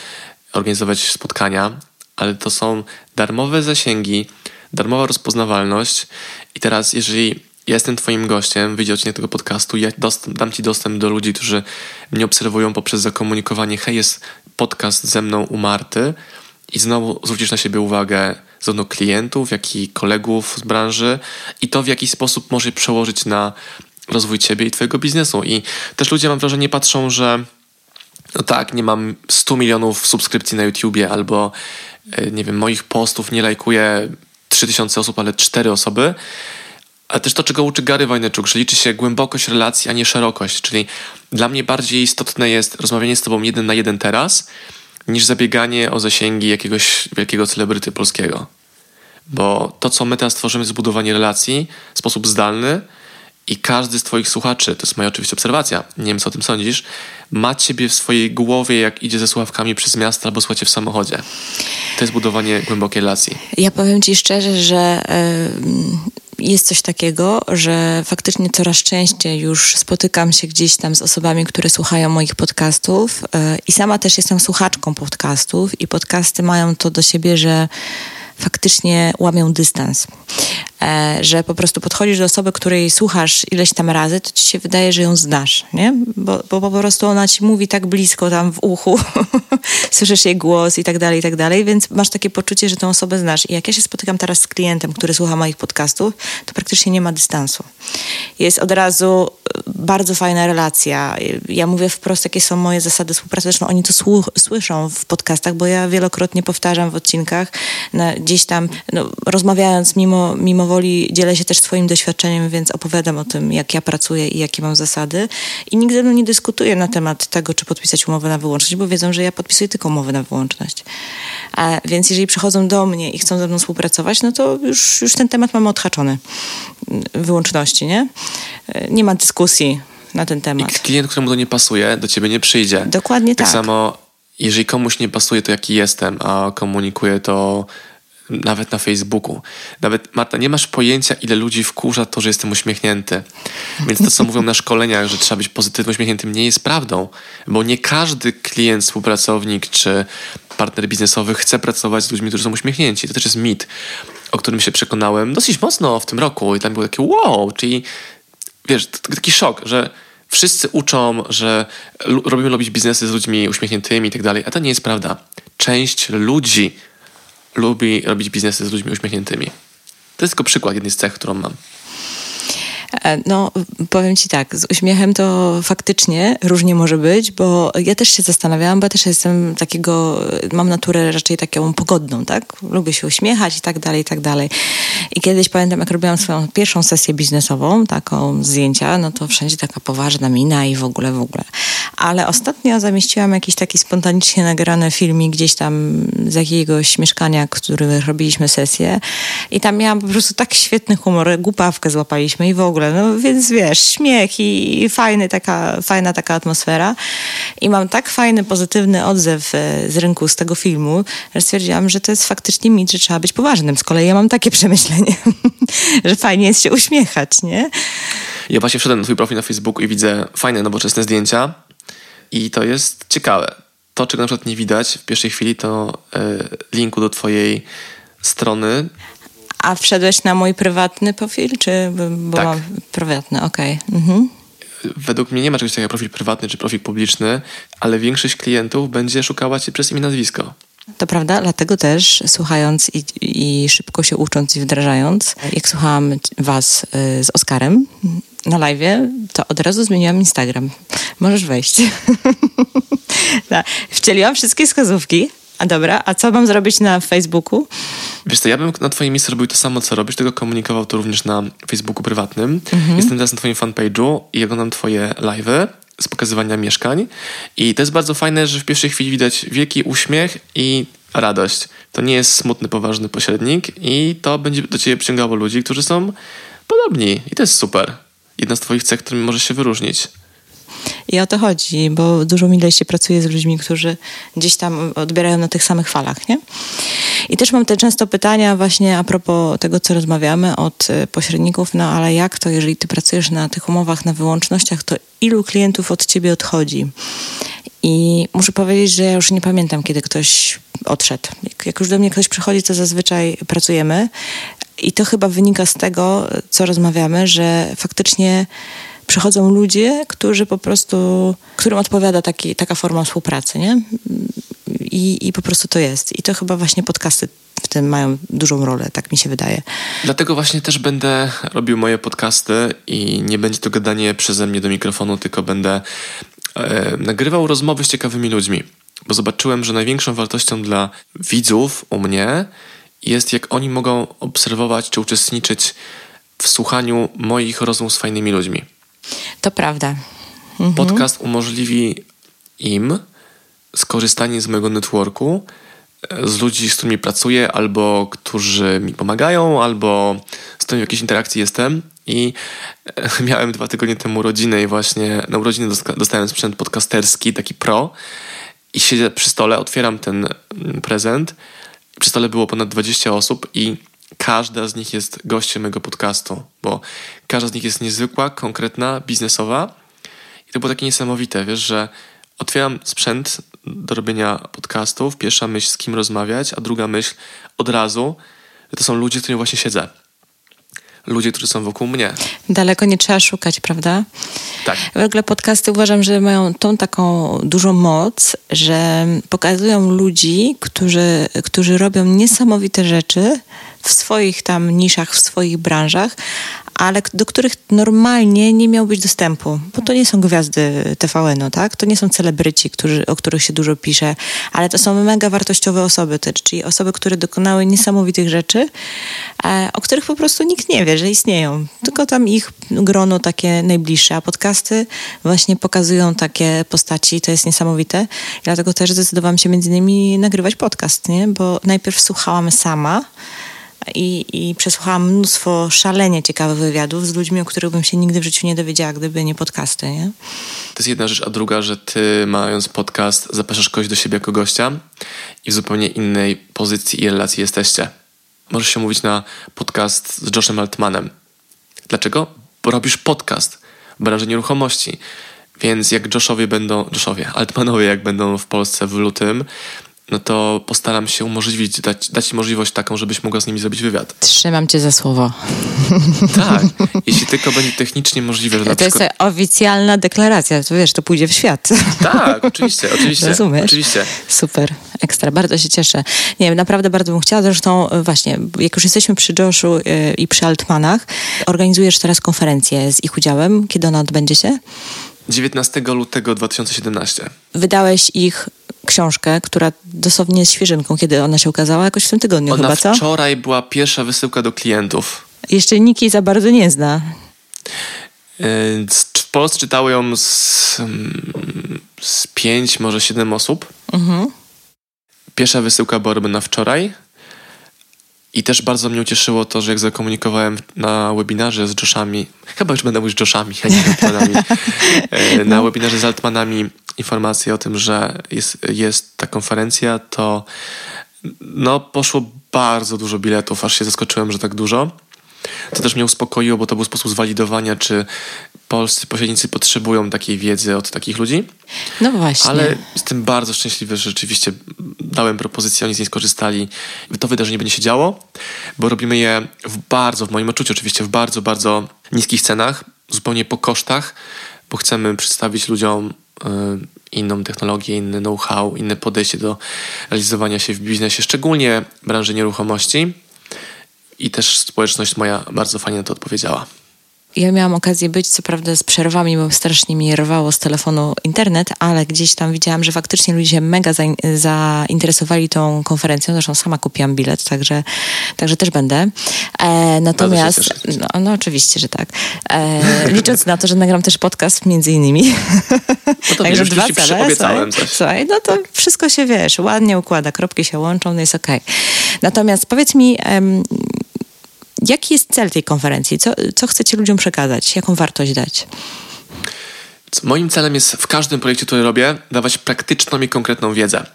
Speaker 2: organizować spotkania, ale to są darmowe zasięgi, darmowa rozpoznawalność. I teraz jeżeli ja jestem Twoim gościem, wyjdzie odcinek tego podcastu, ja dostęp, dam Ci dostęp do ludzi, którzy mnie obserwują poprzez zakomunikowanie, hej, jest podcast ze mną u Marty. I znowu zwrócisz na siebie uwagę zarówno klientów, jak i kolegów z branży i to w jaki sposób może przełożyć na rozwój Ciebie i Twojego biznesu. I też ludzie, mam wrażenie, patrzą, że no tak, nie mam 100 milionów subskrypcji na YouTubie albo e, nie wiem, moich postów nie lajkuje 3000 osób, ale 4 osoby, ale też to, czego uczy Gary Vaynerchuk, że liczy się głębokość relacji, a nie szerokość. Czyli dla mnie bardziej istotne jest rozmawianie z tobą jeden na jeden teraz, niż zabieganie o zasięgi jakiegoś wielkiego celebryty polskiego. Bo to, co my teraz tworzymy, zbudowanie relacji w sposób zdalny i każdy z twoich słuchaczy, to jest moja oczywiście obserwacja, nie wiem, co o tym sądzisz, ma ciebie w swojej głowie, jak idzie ze słuchawkami przez miasto albo słuchacie w samochodzie. To jest budowanie głębokiej relacji.
Speaker 1: Ja powiem ci szczerze, że... Jest coś takiego, że faktycznie coraz częściej już spotykam się gdzieś tam z osobami, które słuchają moich podcastów e, i sama też jestem słuchaczką podcastów i podcasty mają to do siebie, że faktycznie łamią dystans. E, że po prostu podchodzisz do osoby, której słuchasz ileś tam razy, to ci się wydaje, że ją znasz, nie? Bo, bo po prostu ona ci mówi tak blisko tam w uchu, słyszysz jej głos i tak dalej, i tak dalej, więc masz takie poczucie, że tę osobę znasz. I jak ja się spotykam teraz z klientem, który słucha moich podcastów, to praktycznie nie ma dystansu. Jest od razu bardzo fajna relacja. Ja mówię wprost, jakie są moje zasady współpracy. Zresztą oni to słyszą w podcastach, bo ja wielokrotnie powtarzam w odcinkach, na, gdzieś tam no, rozmawiając mimo, mimo woli dzielę się też swoim doświadczeniem, więc opowiadam o tym, jak ja pracuję i jakie mam zasady. I nikt ze mną nie dyskutuje na temat tego, czy podpisać umowę na wyłączność, bo wiedzą, że ja podpisuję tylko umowę na wyłączność. A więc jeżeli przychodzą do mnie i chcą ze mną współpracować, no to już, już ten temat mamy odhaczony. Wyłączności, nie? Nie ma dyskusji na ten temat.
Speaker 2: I klient, któremu to nie pasuje, do ciebie nie przyjdzie.
Speaker 1: Dokładnie tak.
Speaker 2: Tak samo, jeżeli komuś nie pasuje to, jaki jestem, a komunikuje to nawet na Facebooku. Nawet, Marta, nie masz pojęcia, ile ludzi wkurza to, że jestem uśmiechnięty. Więc to, co mówią na szkoleniach, że trzeba być pozytywnie uśmiechniętym, nie jest prawdą. Bo nie każdy klient, współpracownik czy partner biznesowy chce pracować z ludźmi, którzy są uśmiechnięci. To też jest mit, o którym się przekonałem dosyć mocno w tym roku. I tam było takie wow, czyli wiesz, taki szok, że wszyscy uczą, że robimy robić biznesy z ludźmi uśmiechniętymi i tak dalej, a to nie jest prawda. Część ludzi lubi robić biznesy z ludźmi uśmiechniętymi. To jest tylko przykład jednej z cech, którą mam.
Speaker 1: E, no, powiem ci tak, z uśmiechem to faktycznie różnie może być, bo ja też się zastanawiałam, bo ja też jestem takiego, mam naturę raczej taką pogodną, tak? Lubię się uśmiechać i tak dalej, i tak dalej. I kiedyś pamiętam, jak robiłam swoją pierwszą sesję biznesową, taką zdjęcia, no to wszędzie taka poważna mina i w ogóle, w ogóle. Ale ostatnio zamieściłam jakiś taki spontanicznie nagrany filmik gdzieś tam z jakiegoś mieszkania, w którym robiliśmy sesję i tam miałam po prostu tak świetny humor, głupawkę złapaliśmy i w ogóle ogóle, no więc wiesz, śmiech i, i fajny, taka, fajna taka atmosfera. I mam tak fajny, pozytywny odzew e, z rynku z tego filmu, że stwierdziłam, że to jest faktycznie mit, że trzeba być poważnym. Z kolei ja mam takie przemyślenie, że fajnie jest się uśmiechać, nie?
Speaker 2: Ja właśnie wszedłem na twój profil na Facebooku i widzę fajne, nowoczesne zdjęcia i to jest ciekawe. To, czego na przykład nie widać w pierwszej chwili, to y, linku do twojej strony.
Speaker 1: A wszedłeś na mój prywatny profil, czy bo
Speaker 2: tak.
Speaker 1: mam prywatny? Okej. Okay. Mhm.
Speaker 2: Według mnie nie ma czegoś takiego jak profil prywatny czy profil publiczny, ale większość klientów będzie szukała cię przez imię nazwisko.
Speaker 1: To prawda, dlatego też słuchając i, i, szybko się ucząc i wdrażając, jak słuchałam was y, z Oskarem na live, to od razu zmieniłam Instagram. Możesz wejść. tak. Wcieliłam wszystkie wskazówki. A dobra, a co mam zrobić na Facebooku?
Speaker 2: Wiesz co, ja bym na twoim miejscu robił to samo, co robisz, tylko komunikował to również na Facebooku prywatnym. Mhm. Jestem teraz na twoim fanpage'u i oglądam twoje live'y z pokazywania mieszkań i to jest bardzo fajne, że w pierwszej chwili widać wielki uśmiech i radość. To nie jest smutny, poważny pośrednik i to będzie do ciebie przyciągało ludzi, którzy są podobni i to jest super. Jedna z twoich cech, którymi możesz się wyróżnić.
Speaker 1: I o to chodzi, bo dużo milej się pracuje z ludźmi, którzy gdzieś tam odbierają na tych samych falach, nie? I też mam te często pytania właśnie a propos tego, co rozmawiamy od e, pośredników, no ale jak to, jeżeli ty pracujesz na tych umowach, na wyłącznościach, to ilu klientów od ciebie odchodzi? I muszę powiedzieć, że ja już nie pamiętam, kiedy ktoś odszedł. Jak już do mnie ktoś przychodzi, to zazwyczaj pracujemy. I to chyba wynika z tego, co rozmawiamy, że faktycznie przychodzą ludzie, którzy po prostu, którym odpowiada taki, taka forma współpracy, nie? I, I po prostu to jest. I to chyba właśnie podcasty w tym mają dużą rolę, tak mi się wydaje.
Speaker 2: Dlatego właśnie też będę robił moje podcasty i nie będzie to gadanie przeze mnie do mikrofonu, tylko będę e, nagrywał rozmowy z ciekawymi ludźmi. Bo zobaczyłem, że największą wartością dla widzów u mnie jest, jak oni mogą obserwować czy uczestniczyć w słuchaniu moich rozmów z fajnymi ludźmi.
Speaker 1: To prawda.
Speaker 2: Mhm. Podcast umożliwi im skorzystanie z mojego networku, e, z ludzi, z którymi pracuję, albo którzy mi pomagają, albo z którymi w jakiejś interakcji jestem. I e, miałem dwa tygodnie temu urodziny i właśnie na urodziny dostałem sprzęt podcasterski, taki pro. I siedzę przy stole, otwieram ten mm, prezent. Przy stole było ponad 20 osób i każda z nich jest gościem mojego podcastu, bo każda z nich jest niezwykła, konkretna, biznesowa. I to było takie niesamowite, wiesz, że otwieram sprzęt do robienia podcastów, pierwsza myśl, z kim rozmawiać, a druga myśl od razu, że to są ludzie, z którymi właśnie siedzę. Ludzie, którzy są wokół mnie.
Speaker 1: Daleko nie trzeba szukać, prawda?
Speaker 2: Tak.
Speaker 1: W ogóle podcasty uważam, że mają tą taką dużą moc, że pokazują ludzi, którzy, którzy robią niesamowite rzeczy, w swoich tam niszach, w swoich branżach, ale do których normalnie nie miał być dostępu, bo to nie są gwiazdy TVN-u, tak? To nie są celebryci, którzy, o których się dużo pisze, ale to są mega wartościowe osoby, czyli osoby, które dokonały niesamowitych rzeczy, e, o których po prostu nikt nie wie, że istnieją. Tylko tam ich grono takie najbliższe, a podcasty właśnie pokazują takie postaci, to jest niesamowite. Dlatego też zdecydowałam się między innymi nagrywać podcast, nie? Bo najpierw słuchałam sama, i, i przesłuchałam mnóstwo szalenie ciekawych wywiadów z ludźmi, o których bym się nigdy w życiu nie dowiedziała, gdyby nie podcasty, nie?
Speaker 2: To jest jedna rzecz, a druga, że ty mając podcast zapraszasz kogoś do siebie jako gościa i w zupełnie innej pozycji i relacji jesteście. Możesz się mówić na podcast z Joshem Altmanem. Dlaczego? Bo robisz podcast w branży nieruchomości. Więc jak Joshowie będą, Joshowie, Altmanowie jak będą w Polsce w lutym, no to postaram się umożliwić, dać, dać Ci możliwość taką, żebyś mogła z nimi zrobić wywiad.
Speaker 1: Trzymam Cię za słowo.
Speaker 2: Tak, jeśli tylko będzie technicznie możliwe. Że
Speaker 1: to przykład... jest oficjalna deklaracja, to wiesz, to pójdzie w świat.
Speaker 2: Tak, oczywiście, oczywiście.
Speaker 1: Rozumiesz?
Speaker 2: Oczywiście.
Speaker 1: Super, ekstra, bardzo się cieszę. Nie wiem, naprawdę bardzo bym chciała, zresztą e, właśnie, jak już jesteśmy przy Joshu e, i przy Altmanach, organizujesz teraz konferencję z ich udziałem. Kiedy ona odbędzie się?
Speaker 2: 19 lutego 2017.
Speaker 1: Wydałeś ich książkę, która dosłownie jest świeżynką. Kiedy ona się ukazała? Jakoś w tym tygodniu
Speaker 2: ona
Speaker 1: chyba, co?
Speaker 2: wczoraj była pierwsza wysyłka do klientów.
Speaker 1: Jeszcze nikt jej za bardzo nie zna.
Speaker 2: W Polsce czytały ją z, z pięć, może siedem osób. Mhm. Pierwsza wysyłka była robiona wczoraj. I też bardzo mnie ucieszyło to, że jak zakomunikowałem na webinarze z Joshami, chyba już będę mówić Joshami, a nie Altmanami, e, na no. webinarze z Altmanami informację o tym, że jest, jest ta konferencja, to no, poszło bardzo dużo biletów, aż się zaskoczyłem, że tak dużo. To też mnie uspokoiło, bo to był sposób zwalidowania, czy polscy pośrednicy potrzebują takiej wiedzy od takich ludzi.
Speaker 1: No właśnie.
Speaker 2: Ale jestem bardzo szczęśliwy, że rzeczywiście dałem propozycję, oni z niej skorzystali. To wydarzenie będzie się działo, bo robimy je w bardzo, w moim odczuciu oczywiście, w bardzo, bardzo niskich cenach, zupełnie po kosztach, bo chcemy przedstawić ludziom y, inną technologię, inny know-how, inne podejście do realizowania się w biznesie, szczególnie w branży nieruchomości. I też społeczność moja bardzo fajnie na to odpowiedziała.
Speaker 1: Ja miałam okazję być, co prawda z przerwami, bo strasznie mi rwało z telefonu internet, ale gdzieś tam widziałam, że faktycznie ludzie się mega zainteresowali tą konferencją. Zresztą sama kupiłam bilet, także, także też będę. E, natomiast, no, no, oczywiście, że tak. E, licząc na to, że nagram też podcast między innymi.
Speaker 2: No to także dwa cele. Słuchaj,
Speaker 1: słuchaj, no to wszystko się, wiesz, ładnie układa, kropki się łączą, no jest okej. Okay. Natomiast powiedz mi, Jaki jest cel tej konferencji? Co, co chcecie ludziom przekazać? Jaką wartość dać?
Speaker 2: Moim celem jest w każdym projekcie, który robię, dawać praktyczną i konkretną wiedzę.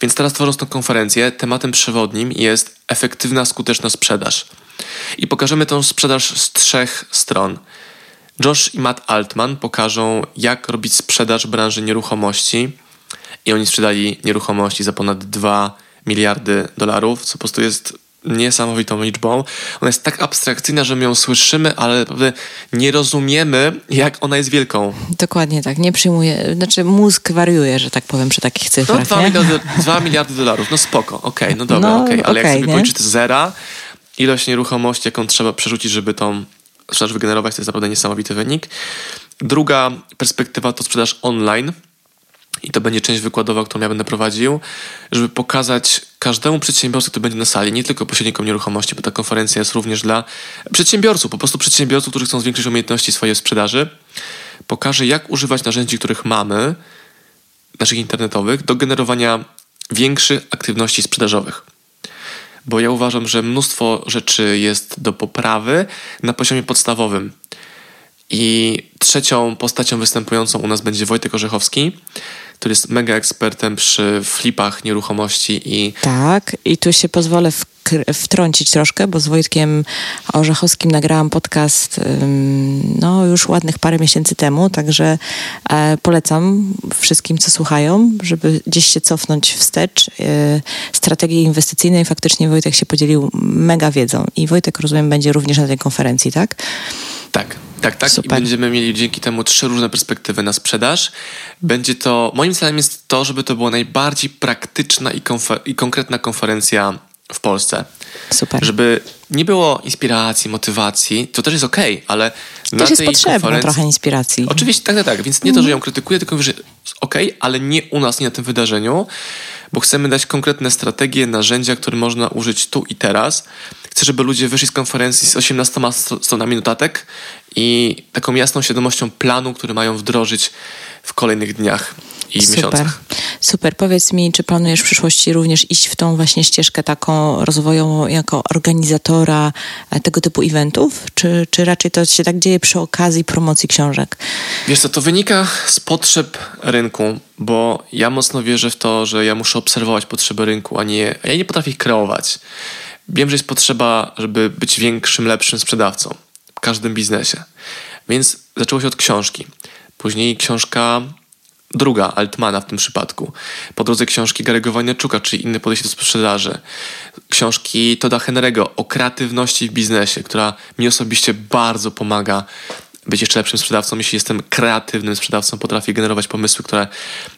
Speaker 2: Więc teraz tworząc tę konferencję, tematem przewodnim jest efektywna, skuteczna sprzedaż. I pokażemy tę sprzedaż z trzech stron. Josh i Matt Altman pokażą, jak robić sprzedaż branży nieruchomości. I oni sprzedali nieruchomości za ponad 2 miliardy dolarów, co po prostu jest niesamowitą liczbą. Ona jest tak abstrakcyjna, że my ją słyszymy, ale naprawdę nie rozumiemy, jak ona jest wielką.
Speaker 1: Dokładnie tak, nie przyjmuje, znaczy mózg wariuje, że tak powiem, przy takich cyfrach.
Speaker 2: No 2 miliardy, 2 miliardy dolarów, no spoko, okej, okay, no dobra, no, okej, okay. ale okay, jak sobie policzyć zera, ilość nieruchomości, jaką trzeba przerzucić, żeby tą sprzedaż wygenerować, to jest naprawdę niesamowity wynik. Druga perspektywa to sprzedaż online, i to będzie część wykładowa, którą ja będę prowadził, żeby pokazać każdemu przedsiębiorcy, który będzie na sali, nie tylko pośrednikom nieruchomości, bo ta konferencja jest również dla przedsiębiorców, po prostu przedsiębiorców, którzy chcą zwiększyć umiejętności swojej sprzedaży. Pokażę, jak używać narzędzi, których mamy, naszych internetowych, do generowania większych aktywności sprzedażowych. Bo ja uważam, że mnóstwo rzeczy jest do poprawy na poziomie podstawowym. I trzecią postacią występującą u nas będzie Wojtek Orzechowski, który jest mega ekspertem przy flipach nieruchomości i...
Speaker 1: Tak, i tu się pozwolę wtrącić troszkę, bo z Wojtkiem Orzechowskim nagrałam podcast no już ładnych parę miesięcy temu, także e, polecam wszystkim, co słuchają, żeby gdzieś się cofnąć wstecz. E, strategii inwestycyjnej faktycznie Wojtek się podzielił mega wiedzą i Wojtek, rozumiem, będzie również na tej konferencji, tak?
Speaker 2: Tak. Tak, tak. Super. I będziemy mieli dzięki temu trzy różne perspektywy na sprzedaż. Będzie to, moim celem jest to, żeby to była najbardziej praktyczna i, konfer- i konkretna konferencja w Polsce.
Speaker 1: Super.
Speaker 2: Żeby nie było inspiracji, motywacji, to też jest okej, okay, ale
Speaker 1: też na jest tej konferencji... trochę inspiracji.
Speaker 2: Oczywiście, tak, tak, tak. Więc nie to, że ją krytykuję, tylko mówię, że jest okej, okay, ale nie u nas, nie na tym wydarzeniu, bo chcemy dać konkretne strategie, narzędzia, które można użyć tu i teraz. Chcę, żeby ludzie wyszli z konferencji z 18 stronami notatek i taką jasną świadomością planu, który mają wdrożyć w kolejnych dniach i
Speaker 1: Super.
Speaker 2: miesiącach.
Speaker 1: Super. Powiedz mi, czy planujesz w przyszłości również iść w tą właśnie ścieżkę taką rozwojową jako organizatora e, tego typu eventów? Czy, czy raczej to się tak dzieje przy okazji promocji książek?
Speaker 2: Wiesz co, to wynika z potrzeb rynku, bo ja mocno wierzę w to, że ja muszę obserwować potrzeby rynku, a nie, a ja nie potrafię ich kreować. Wiem, że jest potrzeba, żeby być większym, lepszym sprzedawcą w każdym biznesie. Więc zaczęło się od książki. Później książka druga, Altmana w tym przypadku. Po drodze książki Gary'ego Wajneczuka, czyli inne podejście do sprzedaży. Książki Toda Henry'ego o kreatywności w biznesie, która mi osobiście bardzo pomaga być jeszcze lepszym sprzedawcą. Jeśli jestem kreatywnym sprzedawcą, potrafię generować pomysły, które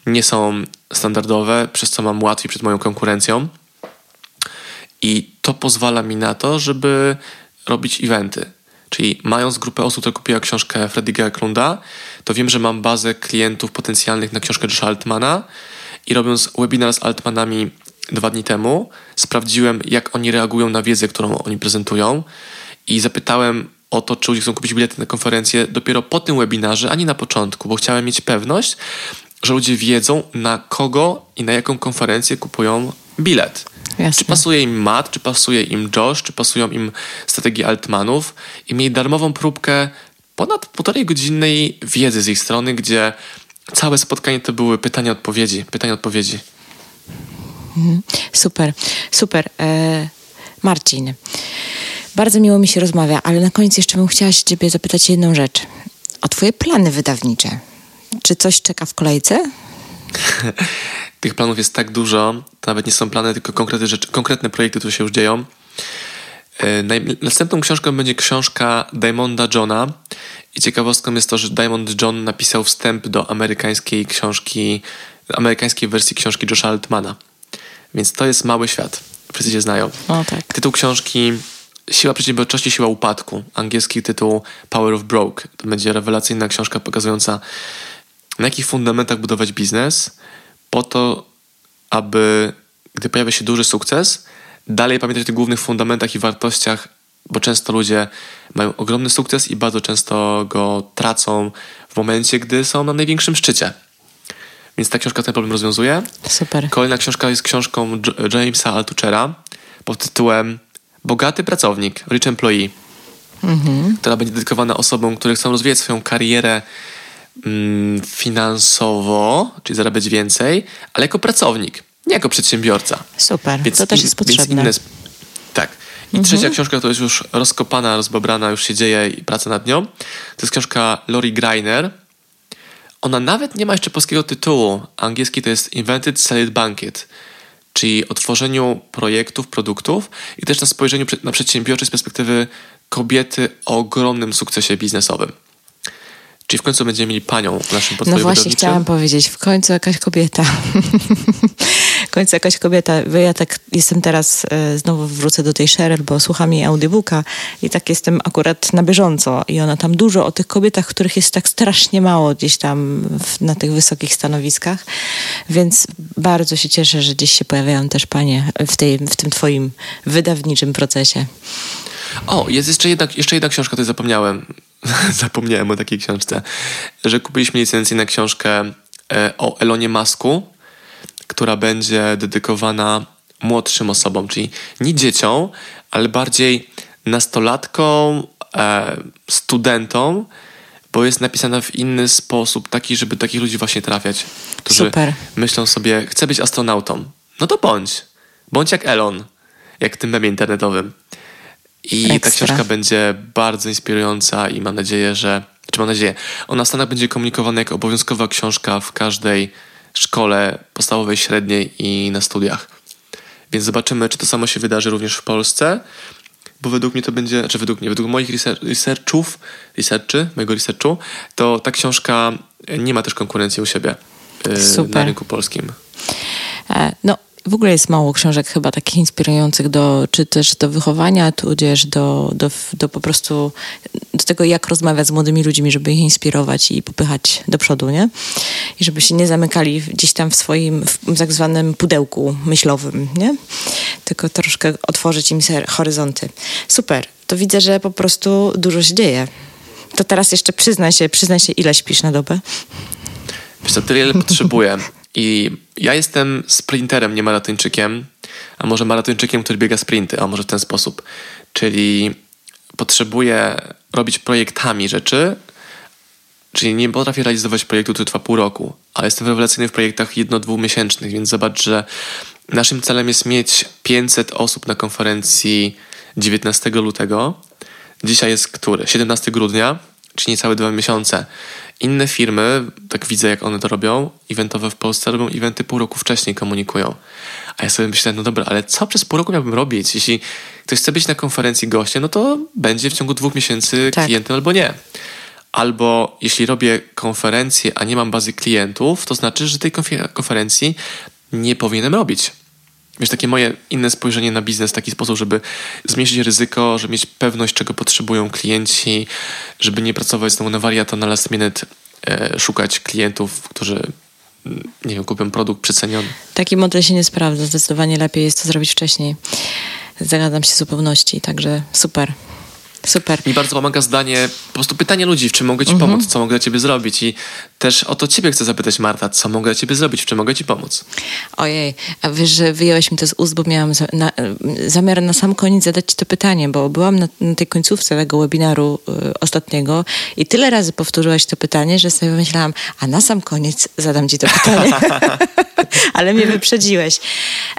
Speaker 2: nie są standardowe, przez co mam łatwiej przed moją konkurencją. I to pozwala mi na to, żeby robić eventy. Czyli mając grupę osób, która kupiła książkę Freddy'ego Eklunda, to wiem, że mam bazę klientów potencjalnych na książkę Josha Altmana i robiąc webinar z Altmanami dwa dni temu, sprawdziłem, jak oni reagują na wiedzę, którą oni prezentują i zapytałem o to, czy ludzie chcą kupić bilety na konferencję dopiero po tym webinarze, a nie na początku, bo chciałem mieć pewność, że ludzie wiedzą, na kogo i na jaką konferencję kupują bilet.
Speaker 1: Jasne.
Speaker 2: Czy pasuje im Matt, czy pasuje im Josh, czy pasują im strategie Altmanów i mieli darmową próbkę ponad półtorej godzinnej wiedzy z ich strony, gdzie całe spotkanie to były pytania-odpowiedzi, pytania-odpowiedzi.
Speaker 1: Mhm. Super, super. E, Marcin, bardzo miło mi się rozmawia, ale na koniec jeszcze bym chciała się ciebie zapytać jedną rzecz. O twoje plany wydawnicze. Czy coś czeka w kolejce?
Speaker 2: Tych planów jest tak dużo, to nawet nie są plany, tylko konkretne rzeczy, konkretne projekty, które się już dzieją. E, następną książką będzie książka Diamonda Johna i ciekawostką jest to, że Diamond John napisał wstęp do amerykańskiej książki, amerykańskiej wersji książki Josha Altmana. Więc to jest mały świat. Wszyscy się znają.
Speaker 1: O, tak.
Speaker 2: Tytuł książki Siła przedsiębiorczości, siła upadku. Angielski tytuł Power of Broke. To będzie rewelacyjna książka pokazująca na jakich fundamentach budować biznes po to, aby gdy pojawia się duży sukces, dalej pamiętać o tych głównych fundamentach i wartościach, bo często ludzie mają ogromny sukces i bardzo często go tracą w momencie, gdy są na największym szczycie. Więc ta książka ten problem rozwiązuje.
Speaker 1: Super.
Speaker 2: Kolejna książka jest książką Jamesa Altuchera pod tytułem Bogaty pracownik, Rich Employee, mhm. która będzie dedykowana osobom, które chcą rozwijać swoją karierę finansowo, czyli zarabiać więcej, ale jako pracownik, nie jako przedsiębiorca.
Speaker 1: Super, więc to też jest potrzebne. Inne,
Speaker 2: tak. I mhm. trzecia książka, która jest już rozkopana, rozbabrana, już się dzieje i praca nad nią, to jest książka Lori Greiner. Ona nawet nie ma jeszcze polskiego tytułu. Angielski to jest Invented Sell It Banquet czyli o tworzeniu projektów, produktów i też na spojrzeniu na przedsiębiorczość z perspektywy kobiety o ogromnym sukcesie biznesowym. Czyli w końcu będziemy mieli panią w naszym portfolio
Speaker 1: No właśnie chciałam powiedzieć, w końcu jakaś kobieta. w końcu jakaś kobieta. Ja tak jestem teraz, e, znowu wrócę do tej Cheryl, bo słucham jej audiobooka i tak jestem akurat na bieżąco i ona tam dużo o tych kobietach, których jest tak strasznie mało gdzieś tam w, na tych wysokich stanowiskach, więc bardzo się cieszę, że gdzieś się pojawiają też panie w, tej, w tym twoim wydawniczym procesie.
Speaker 2: O, jest jeszcze jedna, jeszcze jedna książka, której zapomniałem. zapomniałem o takiej książce, że kupiliśmy licencję na książkę e, o Elonie Masku, która będzie dedykowana młodszym osobom, czyli nie dzieciom, ale bardziej nastolatkom, e, studentom, bo jest napisana w inny sposób, taki, żeby takich ludzi właśnie trafiać, którzy Super. myślą sobie, chcę być astronautą. No to bądź. Bądź jak Elon, jak w tym memie internetowym. I Ekstra. ta książka będzie bardzo inspirująca i mam nadzieję, że, czy mam nadzieję, ona w Stanach będzie komunikowana jako obowiązkowa książka w każdej szkole podstawowej, średniej i na studiach. Więc zobaczymy, czy to samo się wydarzy również w Polsce, bo według mnie to będzie, czy według mnie, według moich researchów, researchy, mojego researchu, to ta książka nie ma też konkurencji u siebie Super. na rynku polskim.
Speaker 1: E, no, w ogóle jest mało książek chyba takich inspirujących do, czy też do wychowania, tudzież do, do, do po prostu do tego, jak rozmawiać z młodymi ludźmi, żeby ich inspirować i popychać do przodu, nie? I żeby się nie zamykali gdzieś tam w swoim w tak zwanym pudełku myślowym, nie? Tylko troszkę otworzyć im horyzonty. Super. To widzę, że po prostu dużo się dzieje. To teraz jeszcze przyznaj się, przyznaj się, ile śpisz na dobę?
Speaker 2: Wiesz co, tyle, ile potrzebuję. I ja jestem sprinterem, nie maratończykiem, a może maratończykiem, który biega sprinty, a może w ten sposób. Czyli potrzebuję robić projektami rzeczy, czyli nie potrafię realizować projektu, który trwa pół roku, ale jestem rewelacyjny w projektach jedno-dwumiesięcznych, więc zobacz, że naszym celem jest mieć 500 osób na konferencji 19 lutego. Dzisiaj jest który? 17 grudnia, czyli niecałe dwa miesiące. Inne firmy, tak widzę jak one to robią, eventowe w Polsce robią eventy pół roku wcześniej, komunikują. A ja sobie myślę, no dobra, ale co przez pół roku miałbym robić? Jeśli ktoś chce być na konferencji gościem, no to będzie w ciągu dwóch miesięcy tak. klientem albo nie. Albo jeśli robię konferencję, a nie mam bazy klientów, to znaczy, że tej konferencji nie powinienem robić. Wiesz, takie moje inne spojrzenie na biznes w taki sposób, żeby zmniejszyć ryzyko, żeby mieć pewność, czego potrzebują klienci, żeby nie pracować znowu na wariata na last minute, e, szukać klientów, którzy mm, nie wiem, kupią produkt przeceniony.
Speaker 1: Taki model się nie sprawdza. Zdecydowanie lepiej jest to zrobić wcześniej. Zgadzam się w zupełności, także super. Super.
Speaker 2: Mi bardzo pomaga zdanie, po prostu pytanie ludzi, w czym mogę ci mhm. pomóc, co mogę dla ciebie zrobić i też o to ciebie chcę zapytać Marta, co mogę dla ciebie zrobić, w czym mogę ci pomóc.
Speaker 1: Ojej, a wiesz, że wyjąłeś mi to z ust, bo miałam za, na, zamiar na sam koniec zadać ci to pytanie, bo byłam na, na tej końcówce tego webinaru y, ostatniego i tyle razy powtórzyłaś to pytanie, że sobie myślałam, a na sam koniec zadam ci to pytanie. Ale mnie wyprzedziłeś.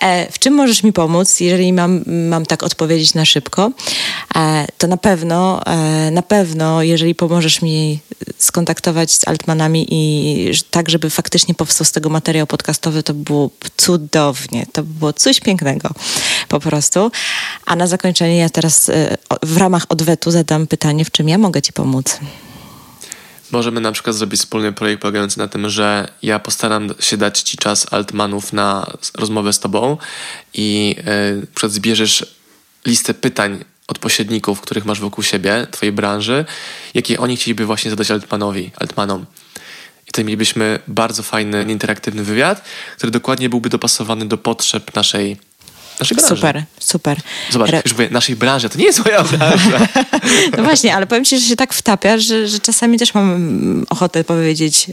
Speaker 1: E, w czym możesz mi pomóc, jeżeli mam, mam tak odpowiedzieć na szybko? E, to na pewno, e, na pewno, jeżeli pomożesz mi skontaktować z Altmanami i tak, żeby faktycznie powstał z tego materiał podcastowy, to było cudownie. To było coś pięknego po prostu. A na zakończenie ja teraz e, w ramach odwetu zadam pytanie, w czym ja mogę Ci pomóc.
Speaker 2: Możemy na przykład zrobić wspólny projekt polegający na tym, że ja postaram się dać Ci czas Altmanów na rozmowę z Tobą i yy, zbierzesz listę pytań od pośredników, których masz wokół siebie, Twojej branży, jakie oni chcieliby właśnie zadać Altmanowi, Altmanom. I wtedy mielibyśmy bardzo fajny, interaktywny wywiad, który dokładnie byłby dopasowany do potrzeb naszej naszej branży.
Speaker 1: Super, super.
Speaker 2: Zobacz, Re... już mówię, naszej branży, to nie jest moja branża.
Speaker 1: no właśnie, ale powiem ci, że się tak wtapia, że, że czasami też mam ochotę powiedzieć,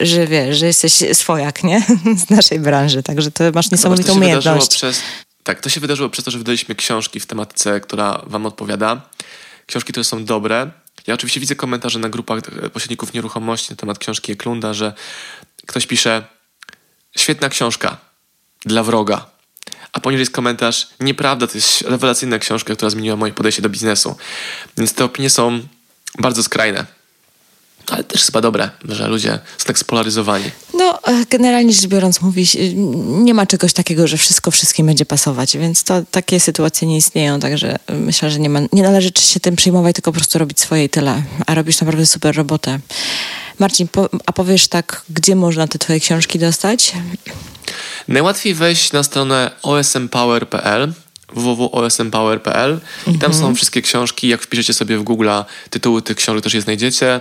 Speaker 1: że wiesz, że jesteś swojak, nie? Z naszej branży, także to masz niesamowitą Zobacz, to umiejętność.
Speaker 2: Przez, tak, to się wydarzyło przez to, że wydaliśmy książki w tematyce, która wam odpowiada. Książki, które są dobre. Ja oczywiście widzę komentarze na grupach pośredników nieruchomości na temat książki Eklunda, że ktoś pisze świetna książka dla wroga a poniżej jest komentarz, nieprawda, to jest rewelacyjna książka, która zmieniła moje podejście do biznesu. Więc te opinie są bardzo skrajne. Ale też chyba dobre, że ludzie są tak spolaryzowani.
Speaker 1: No, e, generalnie rzecz biorąc, mówi nie ma czegoś takiego, że wszystko wszystkim będzie pasować, więc to takie sytuacje nie istnieją, także myślę, że nie, ma, nie należy się tym przejmować, tylko po prostu robić swoje i tyle. A robisz naprawdę super robotę. Marcin, po, a powiesz tak, gdzie można te twoje książki dostać?
Speaker 2: Najłatwiej wejść na stronę osmpower.pl www.osmpower.pl i tam są mhm. wszystkie książki. Jak wpiszecie sobie w Google tytuły tych książek, też je znajdziecie.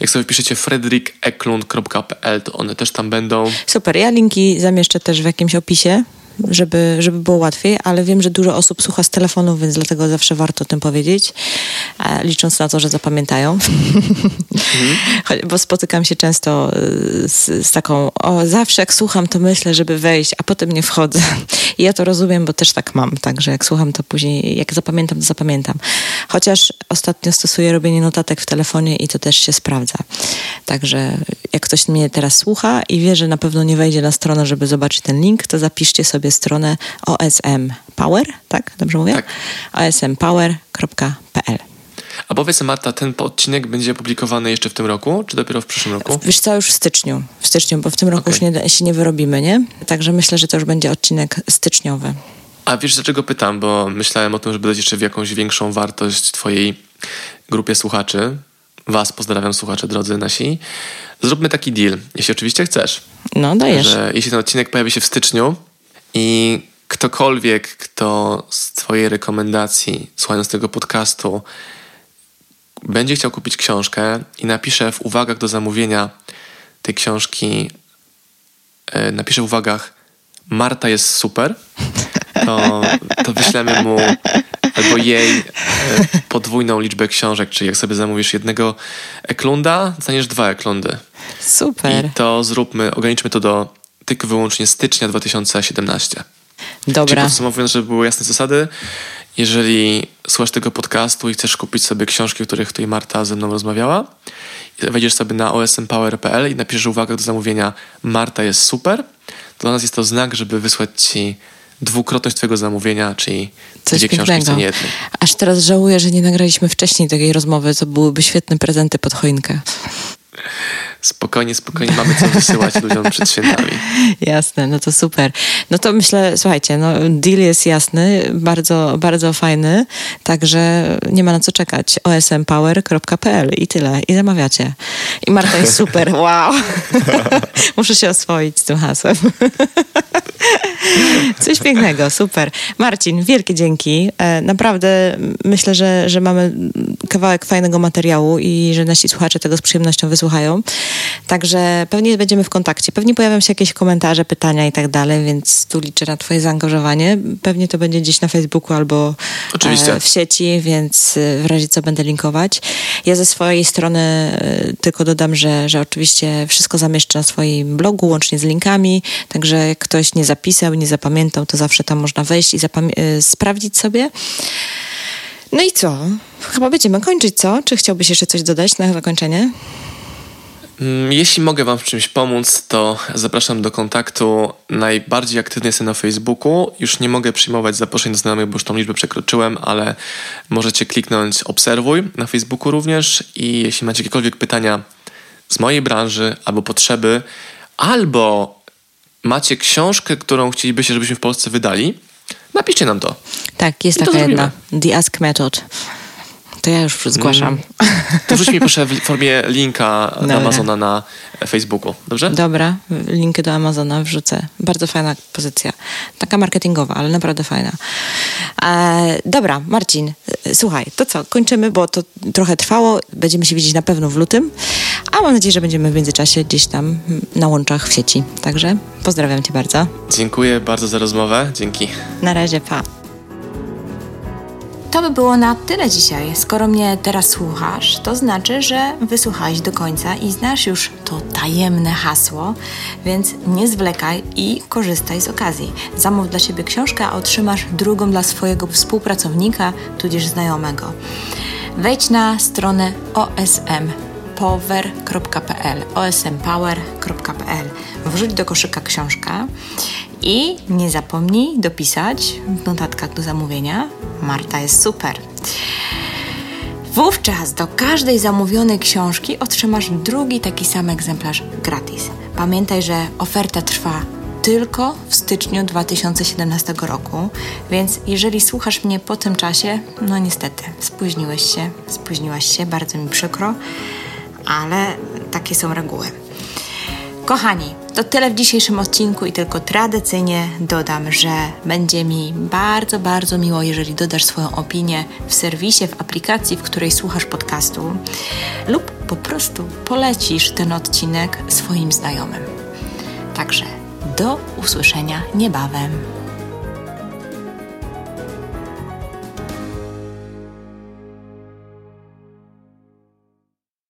Speaker 2: Jak sobie wpiszecie fredrikeklund.pl, to one też tam będą.
Speaker 1: Super, ja linki zamieszczę też w jakimś opisie żeby, żeby było łatwiej, ale wiem, że dużo osób słucha z telefonu, więc dlatego zawsze warto o tym powiedzieć, licząc na to, że zapamiętają. Mhm. Bo spotykam się często e, z, z, taką, o zawsze jak słucham, to myślę, żeby wejść, a potem nie wchodzę. I ja to rozumiem, bo też tak mam, także jak słucham, to później, jak zapamiętam, to zapamiętam. Chociaż ostatnio stosuję robienie notatek w telefonie i to też się sprawdza. Także jak ktoś mnie teraz słucha i wie, że na pewno nie wejdzie na stronę, żeby zobaczyć ten link, to zapiszcie sobie stronę OSM Power, tak? Dobrze mówię? Tak. osmpower.pl
Speaker 2: a powiedz Marta, ten odcinek będzie publikowany jeszcze w tym roku, czy dopiero w przyszłym roku?
Speaker 1: Wiesz co, już w styczniu. W styczniu, bo w tym roku okay. już nie, się nie wyrobimy, nie? Także myślę, że to już będzie odcinek styczniowy.
Speaker 2: A wiesz dlaczego pytam? Bo myślałem o tym, żeby dać jeszcze w jakąś większą wartość twojej grupie słuchaczy. Was pozdrawiam słuchacze drodzy nasi. Zróbmy taki deal, jeśli oczywiście chcesz.
Speaker 1: No, dajesz.
Speaker 2: Że jeśli ten odcinek pojawi się w styczniu, i ktokolwiek, kto z Twojej rekomendacji, słuchając tego podcastu, będzie chciał kupić książkę i napisze w uwagach do zamówienia tej książki, e, napisze w uwagach Marta jest super, to, to wyślemy mu albo jej e, podwójną liczbę książek, czyli jak sobie zamówisz jednego eklunda, dostaniesz dwa eklundy.
Speaker 1: Super.
Speaker 2: I to zróbmy, ograniczmy to do tylko wyłącznie stycznia 2017.
Speaker 1: Dobra.
Speaker 2: Czyli podsumowując, żeby były jasne zasady, jeżeli słuchasz tego podcastu i chcesz kupić sobie książki, o których tutaj Marta ze mną rozmawiała, wejdziesz sobie na osmpower.pl i napiszesz uwagę do zamówienia Marta jest super, to dla nas jest to znak, żeby wysłać ci dwukrotność twojego zamówienia, czyli Coś dwie pięknego. książki w cenie jednej.
Speaker 1: Aż teraz żałuję, że nie nagraliśmy wcześniej takiej rozmowy, co byłyby świetne prezenty pod choinkę.
Speaker 2: Spokojnie, spokojnie, mamy co wysyłać ludziom przed świętami.
Speaker 1: Jasne, no to super. No to myślę, słuchajcie, no deal jest jasny, bardzo, bardzo fajny, także nie ma na co czekać. osmpower.pl i tyle, i zamawiacie. I Marta jest super, wow. Muszę się oswoić z tym hasłem. Coś pięknego, super. Marcin, wielkie dzięki. E, naprawdę myślę, że, że mamy kawałek fajnego materiału i że nasi słuchacze tego z przyjemnością wysłuchają. Także pewnie będziemy w kontakcie. Pewnie pojawią się jakieś komentarze, pytania i tak dalej, więc tu liczę na twoje zaangażowanie. Pewnie to będzie gdzieś na Facebooku albo
Speaker 2: Oczywiście.
Speaker 1: w sieci, więc w razie co będę linkować. Ja ze swojej strony tylko dodam, że, że oczywiście wszystko zamieszczę na swoim blogu, łącznie z linkami, także jak ktoś nie zapisał, nie zapamiętał, to zawsze tam można wejść i sprawdzić sobie. No i co? Chyba będziemy kończyć, co? Czy chciałbyś jeszcze coś dodać na zakończenie?
Speaker 2: Mm, jeśli mogę Wam w czymś pomóc, to zapraszam do kontaktu. Najbardziej aktywny jestem na Facebooku. Już nie mogę przyjmować zaproszeń do znajomych, bo już tą liczbę przekroczyłem, ale możecie kliknąć obserwuj na Facebooku również i jeśli macie jakiekolwiek pytania z mojej branży albo potrzeby, albo macie książkę, którą chcielibyście, żebyśmy w Polsce wydali, napiszcie nam to.
Speaker 1: Tak, jest I taka jedna. The Ask Method. To ja już zgłaszam. Mm.
Speaker 2: To wrzuć mi proszę w formie linka do Amazona na Facebooku, dobrze?
Speaker 1: Dobra, linki do Amazona wrzucę. Bardzo fajna pozycja. Taka marketingowa, ale naprawdę fajna. E, dobra, Marcin, słuchaj, to co, kończymy, bo to trochę trwało. Będziemy się widzieć na pewno w lutym, a mam nadzieję, że będziemy w międzyczasie gdzieś tam na łączach w sieci. Także pozdrawiam cię bardzo.
Speaker 2: Dziękuję bardzo za rozmowę. Dzięki.
Speaker 1: Na razie, pa. To by było na tyle dzisiaj. Skoro mnie teraz słuchasz, to znaczy, że wysłuchałeś do końca i znasz już to tajemne hasło, więc nie zwlekaj i korzystaj z okazji. Zamów dla siebie książkę, a otrzymasz drugą dla swojego współpracownika, tudzież znajomego. Wejdź na stronę OSM power.pl osmpower.pl Wrzuć do koszyka książkę i nie zapomnij dopisać w notatkach do zamówienia Marta jest super. Wówczas do każdej zamówionej książki otrzymasz drugi taki sam egzemplarz gratis. Pamiętaj, że oferta trwa tylko w styczniu 2017 roku, więc jeżeli słuchasz mnie po tym czasie, no niestety, spóźniłeś się, spóźniłaś się, bardzo mi przykro, ale takie są reguły. Kochani, to tyle w dzisiejszym odcinku i tylko tradycyjnie dodam, że będzie mi bardzo, bardzo miło, jeżeli dodasz swoją opinię w serwisie, w aplikacji, w której słuchasz podcastu lub po prostu polecisz ten odcinek swoim znajomym. Także do usłyszenia niebawem.